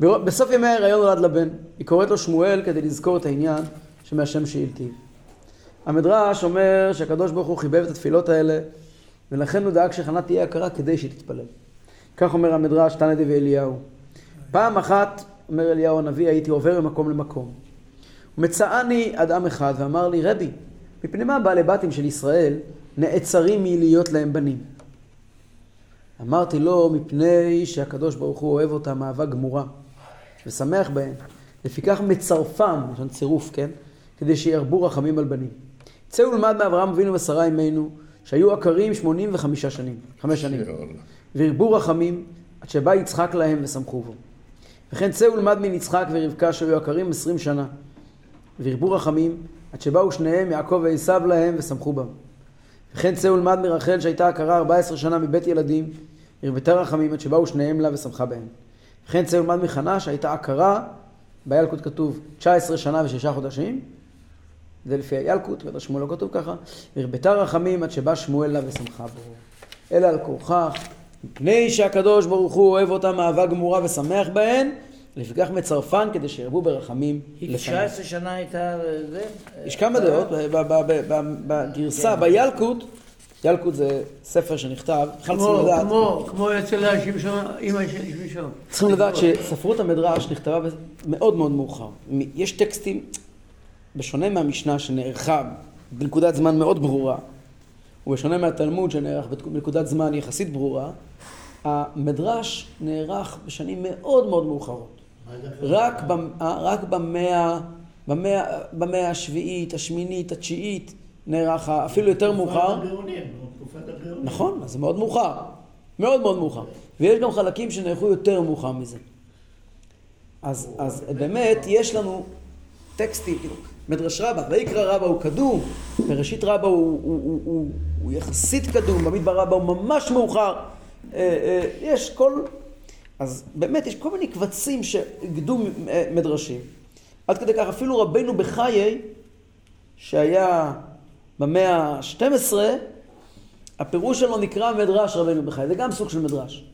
בסוף ימי ההיריון נולד לה בן. היא קוראת לו שמואל כדי לזכור את העניין שמהשם שאילתיו. המדרש אומר שהקדוש ברוך הוא חיבב את התפילות האלה, ולכן הוא דאג שחנה תהיה יקרה כדי שהיא תתפלל. כך אומר המדרש, תנא דבי אליהו. פעם אחת, אומר אליהו הנביא, הייתי עובר ממקום למקום. ומצאני עד עם אחד ואמר לי, רבי, מפני מה בעלי בתים של ישראל נעצרים מלהיות להם בנים? אמרתי לו, מפני שהקדוש ברוך הוא אוהב אותם אהבה גמורה, ושמח בהם. לפיכך מצרפם, לשון צירוף, כן? כדי שירבו רחמים על בנים. צא ולמד מאברהם אבינו ושרה אמנו, שהיו עקרים 85 שנים, חמש שנים. והרבו רחמים, עד שבא יצחק להם ושמחו בו. וכן צא ולמד מן יצחק ורבקה שהיו עקרים עשרים שנה. והרבו רחמים, עד שבאו שניהם יעקב ועשיו להם ושמחו בם. וכן צא ולמד מרחל שהייתה עקרה ארבע עשרה שנה מבית ילדים, הרבתה רחמים עד שבאו שניהם לה ושמחה בהם. וכן צא ולמד מחנה שהייתה עקרה, בילקוט כתוב 19 שנה ושישה חודשים, זה לפי הילקוט, בטח שמואל לא כתוב ככה, והרבתה רחמים עד שבא שמואל לה ושמחה בו. אלא על כורכך, מפני שהקדוש ברוך הוא אוהב אותם אהבה גמורה ושמח בהן, לפיכך מצרפן כדי שירבו ברחמים לפניו. 19 שנה הייתה זה? יש כמה דעות, ב- בגרסה, בילקוט, ילקוט זה ספר שנכתב, בכלל צריכים לדעת, כמו, כמו אצל השמשון, אימא של שמשון. צריכים לדעת שספרות המדרש נכתבה מאוד מאוד מאוחר. יש טקסטים, בשונה מהמשנה שנערכה בנקודת זמן מאוד ברורה, ובשונה מהתלמוד שנערך בנקודת זמן יחסית ברורה, המדרש נערך בשנים מאוד מאוד מאוחרות. רק, במ- אה, רק במאה, במאה, במאה השביעית, השמינית, התשיעית, נערך אפילו יותר מאוחר. נכון, אז זה מאוד מאוחר. מאוד מאוד מאוחר. ויש גם חלקים שנערכו יותר מאוחר מזה. אז, אז באמת יש לנו טקסטים, כאילו, מדרש רבה, ויקרא רבה הוא קדום, בראשית רבה הוא, הוא, הוא, הוא, הוא יחסית קדום, במדבר רבה הוא ממש מאוחר. אה, אה, יש כל... אז באמת יש כל מיני קבצים שאיגדו אה, מדרשים. עד כדי כך אפילו רבנו בחיי, שהיה במאה ה-12, הפירוש שלו נקרא מדרש רבנו בחיי, זה גם סוג של מדרש,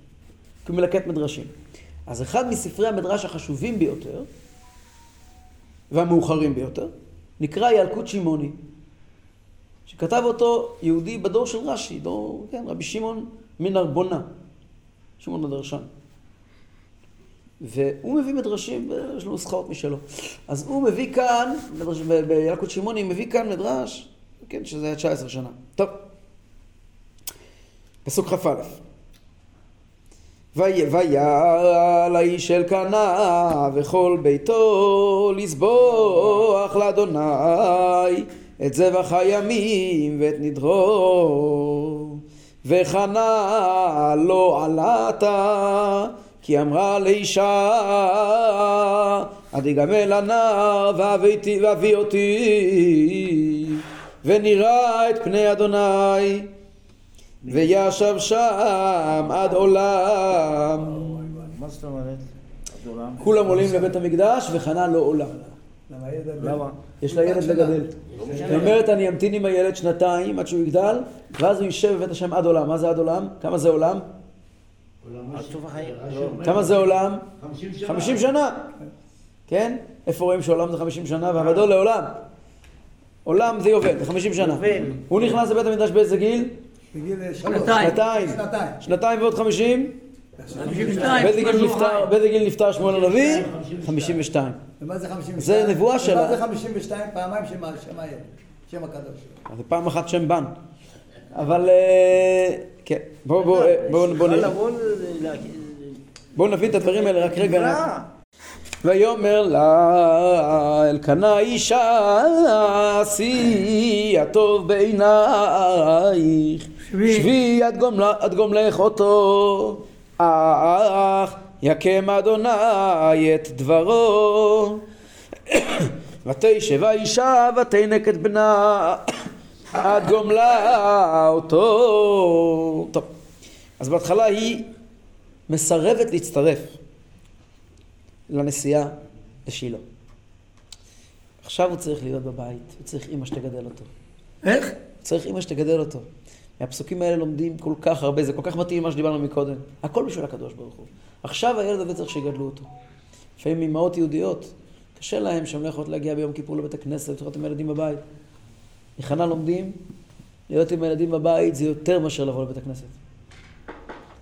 כי הוא מלקט מדרשים. אז אחד מספרי המדרש החשובים ביותר, והמאוחרים ביותר, נקרא ילקוט שמעוני, שכתב אותו יהודי בדור של רש"י, דור, כן, רבי שמעון מן ארבונה, שמעון הדרשן. והוא מביא מדרשים, יש לו נוסחאות משלו. אז הוא מביא כאן, בילקוט שמעוני, מביא כאן מדרש, כן, שזה היה 19 שנה. טוב. פסוק כ"א. "ויה- ויעל האיש אל קנה וכל ביתו לזבוח לאדוני את זבח הימים ואת נדרו. וחנה לא עלתה כי אמרה לאישה עד יגמל הנער והביא אותי ונראה את פני אדוני וישב שם עד עולם. מה זאת אומרת? כולם עולים לבית המקדש וחנה לא עולה. למה? יש לה ילד לגדל. היא אומרת אני אמתין עם הילד שנתיים עד שהוא יגדל ואז הוא יישב בבית השם עד עולם. מה זה עד עולם? כמה זה עולם? עד סוף החיים. רש"י לא. אומר, כמה זה עולם? 50 שנה. 50 שנה. כן? איפה רואים שעולם זה 50 שנה ועבדו לעולם? עולם זה יובל, זה 50 שנה. הוא נכנס לבית המקדש באיזה גיל? בגיל שלוש. שנתיים. שנתיים. ועוד 50? 52. באיזה גיל נפטר- באיזה גיל נפטר שמואל הנביא? 52. 52. ומה זה 52? זה נבואה שלה. ומה זה 52? פעמיים שם הילד. שם הקדוש. זה פעם אחת שם בן. אבל אה, כן, בואו בואו בואו בואו נראה. בואו נבין את הדברים האלה רק רגע. ויאמר לה אלקנה אישה עשי הטוב בעינייך שבי. שבי עד גומלך אותו אך יקם אדוני את דברו ותשב האישה ותנק את בנה עד גומלה אותו טוב אז בהתחלה היא מסרבת להצטרף לנסיעה לשילה. עכשיו הוא צריך להיות בבית, הוא צריך אימא שתגדל אותו. איך? צריך אימא שתגדל אותו. מהפסוקים האלה לומדים כל כך הרבה, זה כל כך מתאים למה שדיברנו מקודם. הכל בשביל הקדוש ברוך הוא. עכשיו הילד הזה צריך שיגדלו אותו. לפעמים אמהות יהודיות, קשה להם שהן לא יכולות להגיע ביום כיפור לבית הכנסת, לראות עם הילדים בבית. נכנה לומדים, להיות עם הילדים בבית זה יותר מאשר לבוא לבית הכנסת.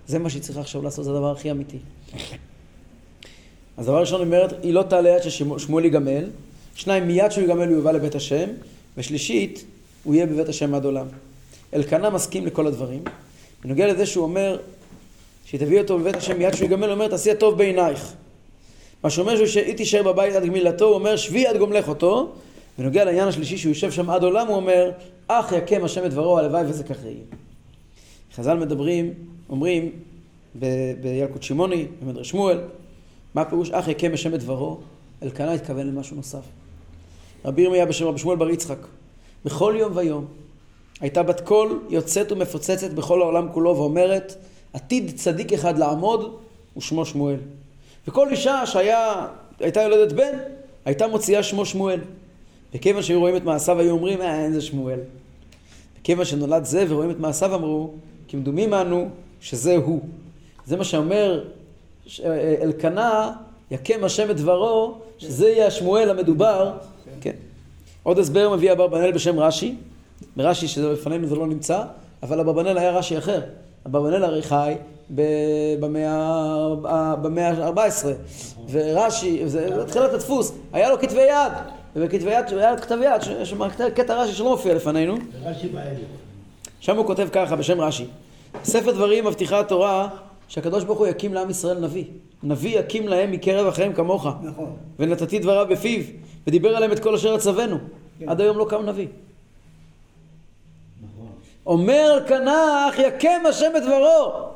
זה מה שהיא צריכה עכשיו לעשות, זה הדבר הכי אמיתי. אז דבר ראשון, אומרת, היא לא תעלה עד ששמואל ייגמל. שניים, מיד שהוא ייגמל הוא יובא לבית השם. ושלישית, הוא יהיה בבית השם עד עולם. אלקנה מסכים לכל הדברים. בנוגע לזה שהוא אומר, שהיא תביא אותו בבית השם מיד שהוא ייגמל, הוא אומר, תעשי הטוב בעינייך. מה שאומר שהיא תישאר בבית עד גמילתו, הוא אומר, שבי עד גומלך אותו. בנוגע לעניין השלישי, שהוא יושב שם עד עולם, הוא אומר, אך יקם השם את דברו, הלוואי וזה כך יהיה. חז"ל מדברים, אומרים, בילקוט שמעוני, במדרש שמואל, מה הפירוש אך יקם השם את דברו? אלקנה התכוון למשהו נוסף. רבי ירמיה בשם רבי שמואל בר יצחק, בכל יום ויום הייתה בת קול יוצאת ומפוצצת בכל העולם כולו ואומרת עתיד צדיק אחד לעמוד ושמו שמואל. וכל אישה שהייתה יולדת בן הייתה מוציאה שמו שמואל. וכיוון שהיו רואים את מעשיו היו אומרים אה אין זה שמואל. וכיוון שנולד זה ורואים את מעשיו אמרו כמדומים אנו שזה הוא. זה מה שאומר ש- אה, אלקנה יקם השם את דברו שזה יהיה השמואל המדובר. כן. עוד הסבר מביא אברבנאל בשם רש"י, ברש"י שזה לפנינו זה לא נמצא, אבל אברבנאל היה רש"י אחר. אברבנאל הרי חי במאה ה- במאה ה-14, ורש"י, זה זה תחילת הדפוס, היה לו כתבי יד, ובכתבי יד, היה לו כתב יד, יש קטע רש"י שלא מופיע לפנינו, רש"י באלף. שם הוא כותב ככה בשם רש"י. ספר דברים מבטיחה התורה שהקדוש ברוך הוא יקים לעם ישראל נביא. נביא יקים להם מקרב אחיהם כמוך. נכון. ונתתי דבריו בפיו, ודיבר עליהם את כל אשר אצוונו. עד היום לא קם נביא. אומר אלקנח, יקם השם את דברו.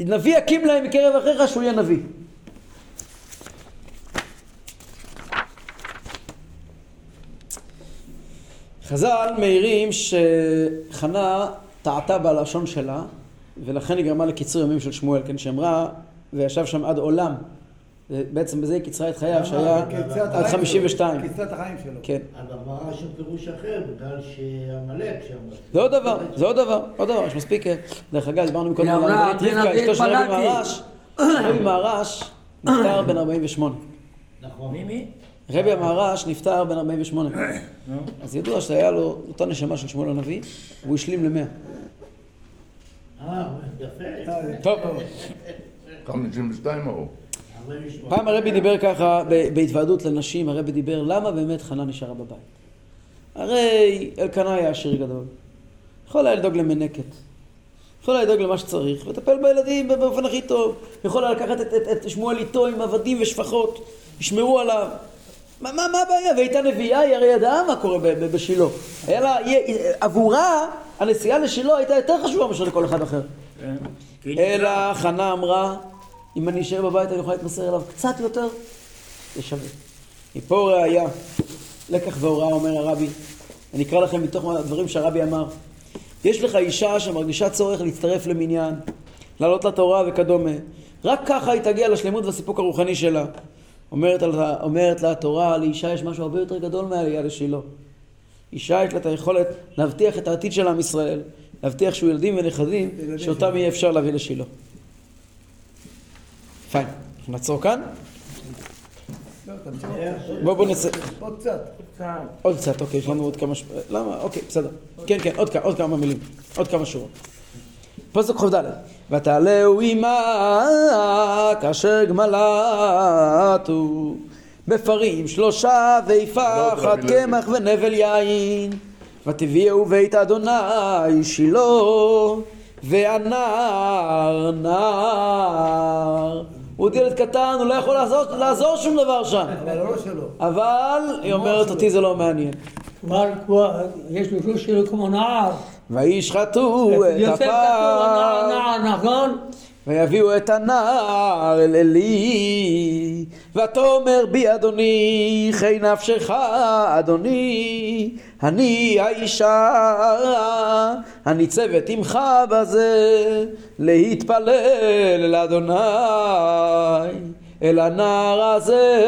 נביא יקים להם מקרב אחיך שהוא יהיה נביא. חז"ל מעירים שחנה טעתה בלשון שלה, ולכן היא גרמה לקיצור ימים של שמואל, כן, שאמרה, וישב שם עד עולם. בעצם בזה היא קיצרה את חייו, שהיה קיצרה את עד החיים 52. שלו, קיצרה את החיים שלו. כן. אבל אמרה שם פירוש אחר, בגלל שעמלק שם. זה עוד דבר, זה עוד דבר, עוד דבר, יש מספיק, אה, דרך אגב, דיברנו קודם על "בן רבקה, אשתו של רבי התפללתי". מהרש, רבי מהרש נפטר בן 48. נכון. מי מי? רבי המהרש נפטר בן 48. אז ידוע שהיה לו אותה נשמה של שמואל הנביא, והוא השלים למאה. אה, יפה. טוב, 52 ההוא. 48. פעם הרבי דיבר ככה בהתוועדות לנשים, הרבי דיבר למה באמת חנה נשארה בבית. הרי אלקנה היה עשיר גדול, יכול היה לדאוג למנקת, יכול היה לדאוג למה שצריך, ולטפל בילדים באופן הכי טוב, יכול היה לקחת את, את, את שמואל איתו עם עבדים ושפחות, ישמרו עליו. מה, מה, מה הבעיה? והייתה נביאה, היא הרי ידעה מה קורה בשילה. היה לה, היא- עבורה, הנסיעה לשילה הייתה יותר חשובה מאשר לכל אחד אחר. כן. אלא חנה אמרה, אם אני אשאר בבית אני אוכל להתמסר אליו קצת יותר, זה שווה. מפה ראיה, לקח והוראה אומר הרבי, אני אקרא לכם מתוך הדברים שהרבי אמר. יש לך אישה שמרגישה צורך להצטרף למניין, לעלות לתורה וכדומה. רק ככה היא תגיע לשלמות והסיפוק הרוחני שלה. אומרת, לה, אומרת לה התורה, לאישה יש משהו הרבה יותר גדול מהעלייה לשילה. אישה יש לה את היכולת להבטיח את העתיד של עם ישראל, להבטיח שהוא ילדים ונכדים, שאותם. יהיה אפשר להביא לשילה. פיין, אנחנו נעצור כאן? לא. בואו בוא נצא. עוד קצת. עוד קצת, אוקיי, יש לנו עוד כמה... ש... למה? אוקיי, בסדר. כן, כן, עוד, כמה מילים. עוד כמה שורות. פסוק כ"ד: ותעלהו עמה כאשר גמלתו בפרים שלושה ויפה לא, אחת רבי קמח ונבל יין ותביאו בית אדוני שילה והנער נער הוא עוד ילד קטן, הוא לא יכול לעזור, לעזור שום דבר שם אבל. אבל היא אומרת אותי זה לא מעניין כבר, יש לו ראש שלו כמו נער. וישחטו את יוסף כתוב, הפר נער, נער, נכון? ויביאו את הנער אל עלי ותאמר בי אדוני חי נפשך אדוני אני האישה הניצבת עמך בזה להתפלל אל אדוני אל הנער הזה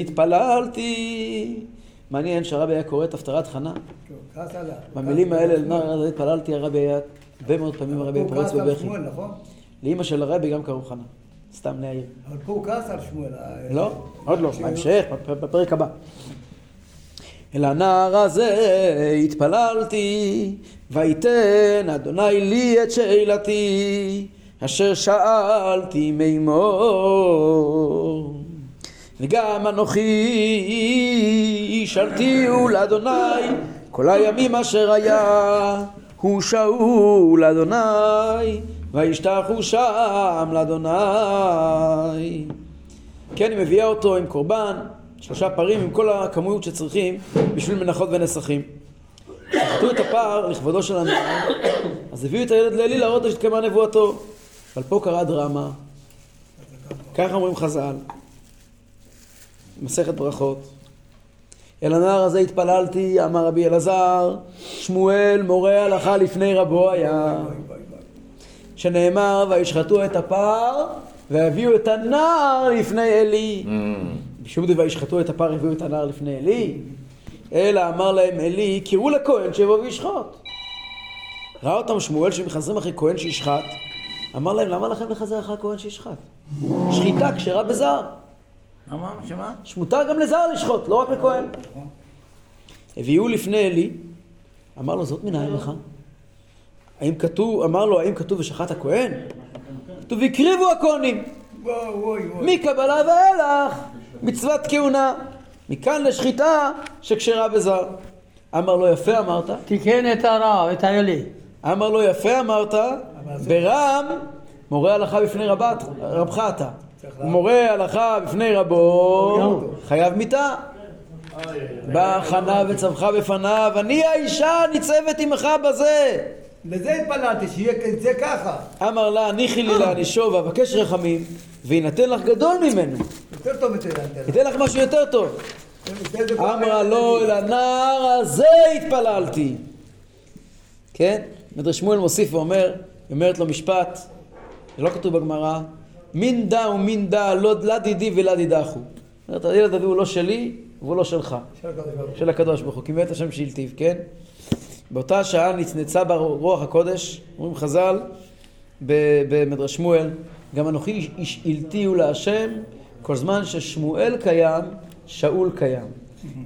התפללתי מעניין שהרבי היה קורא את הפטרת חנה. במילים האלה, אל נער הזה התפללתי, הרבי היה, הרבה מאוד פעמים הרבי היה פורץ בבכי. לאימא של הרבי גם קראו חנה, סתם להעיר. אבל פה הוא כעס על שמואל. אה, לא, עוד לא, בהמשך, בפ- בפרק הבא. אל הנער הזה התפללתי, ויתן אדוני לי את שאלתי, אשר שאלתי מימו. וגם אנוכי שלתיהו לאדוני כל הימים אשר היה הוא שאול אדוני וישתחו שם לאדוני כן, היא מביאה אותו עם קורבן, שלושה פרים עם כל הכמויות שצריכים בשביל מנחות ונסכים. שחטו את הפר לכבודו של הנער, אז הביאו את הילד לאלי להראות שהתקיימה נבואתו. אבל פה קרה דרמה, ככה אומרים חז"ל, מסכת ברכות. אל הנער הזה התפללתי, אמר רבי אלעזר, שמואל מורה הלכה לפני רבו היה. שנאמר, וישחטו את הפר, והביאו את הנער לפני עלי. בשום דבר וישחטו את הפר, הביאו את הנער לפני עלי. אלא אמר להם עלי, קראו לכהן שיבוא וישחט. ראה אותם שמואל שמחזרים אחרי כהן שישחט, אמר להם, למה לכם לחזר אחרי כהן שישחט? שחיטה כשרה בזר. אמר, שמה? שמותר גם לזר לשחוט, לא רק לכהן. הביאו לפני עלי, אמר לו, זאת מנין לך? האם כתוב, אמר לו, האם כתוב ושחט הכהן? כתוב והקריבו הכהנים. מקבלה ואילך מצוות כהונה. מכאן לשחיטה שכשרה בזר. אמר לו יפה אמרת, תיקן את הרב, את האלי. אמר לו יפה אמרת, ברם מורה הלכה בפני רבת, רבך אתה. מורה הלכה בפני רבו, חייב מיתה. בא חנה וצמחה בפניו, אני האישה ניצבת עמך בזה. לזה התפללתי, שיהיה זה ככה. אמר לה, הניחי לי לענישו ואבקש רחמים, ויינתן לך גדול ממנו. יותר טוב מתל ייתן לך משהו יותר טוב. אמרה לו, אל הנער הזה התפללתי. כן? מדרש שמואל מוסיף ואומר, היא אומרת לו משפט, זה לא כתוב בגמרא, מין דא ומין דא לא לה דידי ולה דידחו. אומרת, הילד הזה הוא לא שלי והוא לא שלך, של הקדוש ברוך הוא, כי מת השם שהלטיב, כן? באותה שעה נצנצה בה רוח הקודש, אומרים חז"ל במדרש שמואל, גם אנוכי הלטיהו להשם, כל זמן ששמואל קיים, שאול קיים.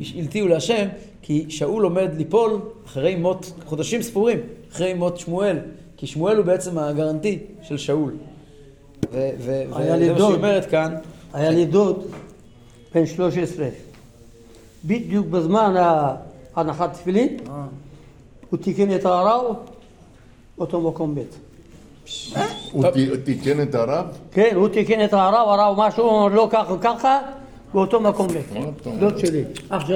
השאילתיהו להשם, כי שאול עומד ליפול אחרי מות, חודשים ספורים, אחרי מות שמואל, כי שמואל הוא בעצם הגרנטי של שאול. וזה מה שהיא. אומרת כאן, היה לי דוד בן 13. בדיוק בזמן הנחת תפילין, הוא תיקן את הרב, אותו מקום בית. הוא תיקן את הרב? כן, הוא תיקן את הרב, הרב משהו, לא ככה וככה, באותו מקום אומר? דוד שלי, אח של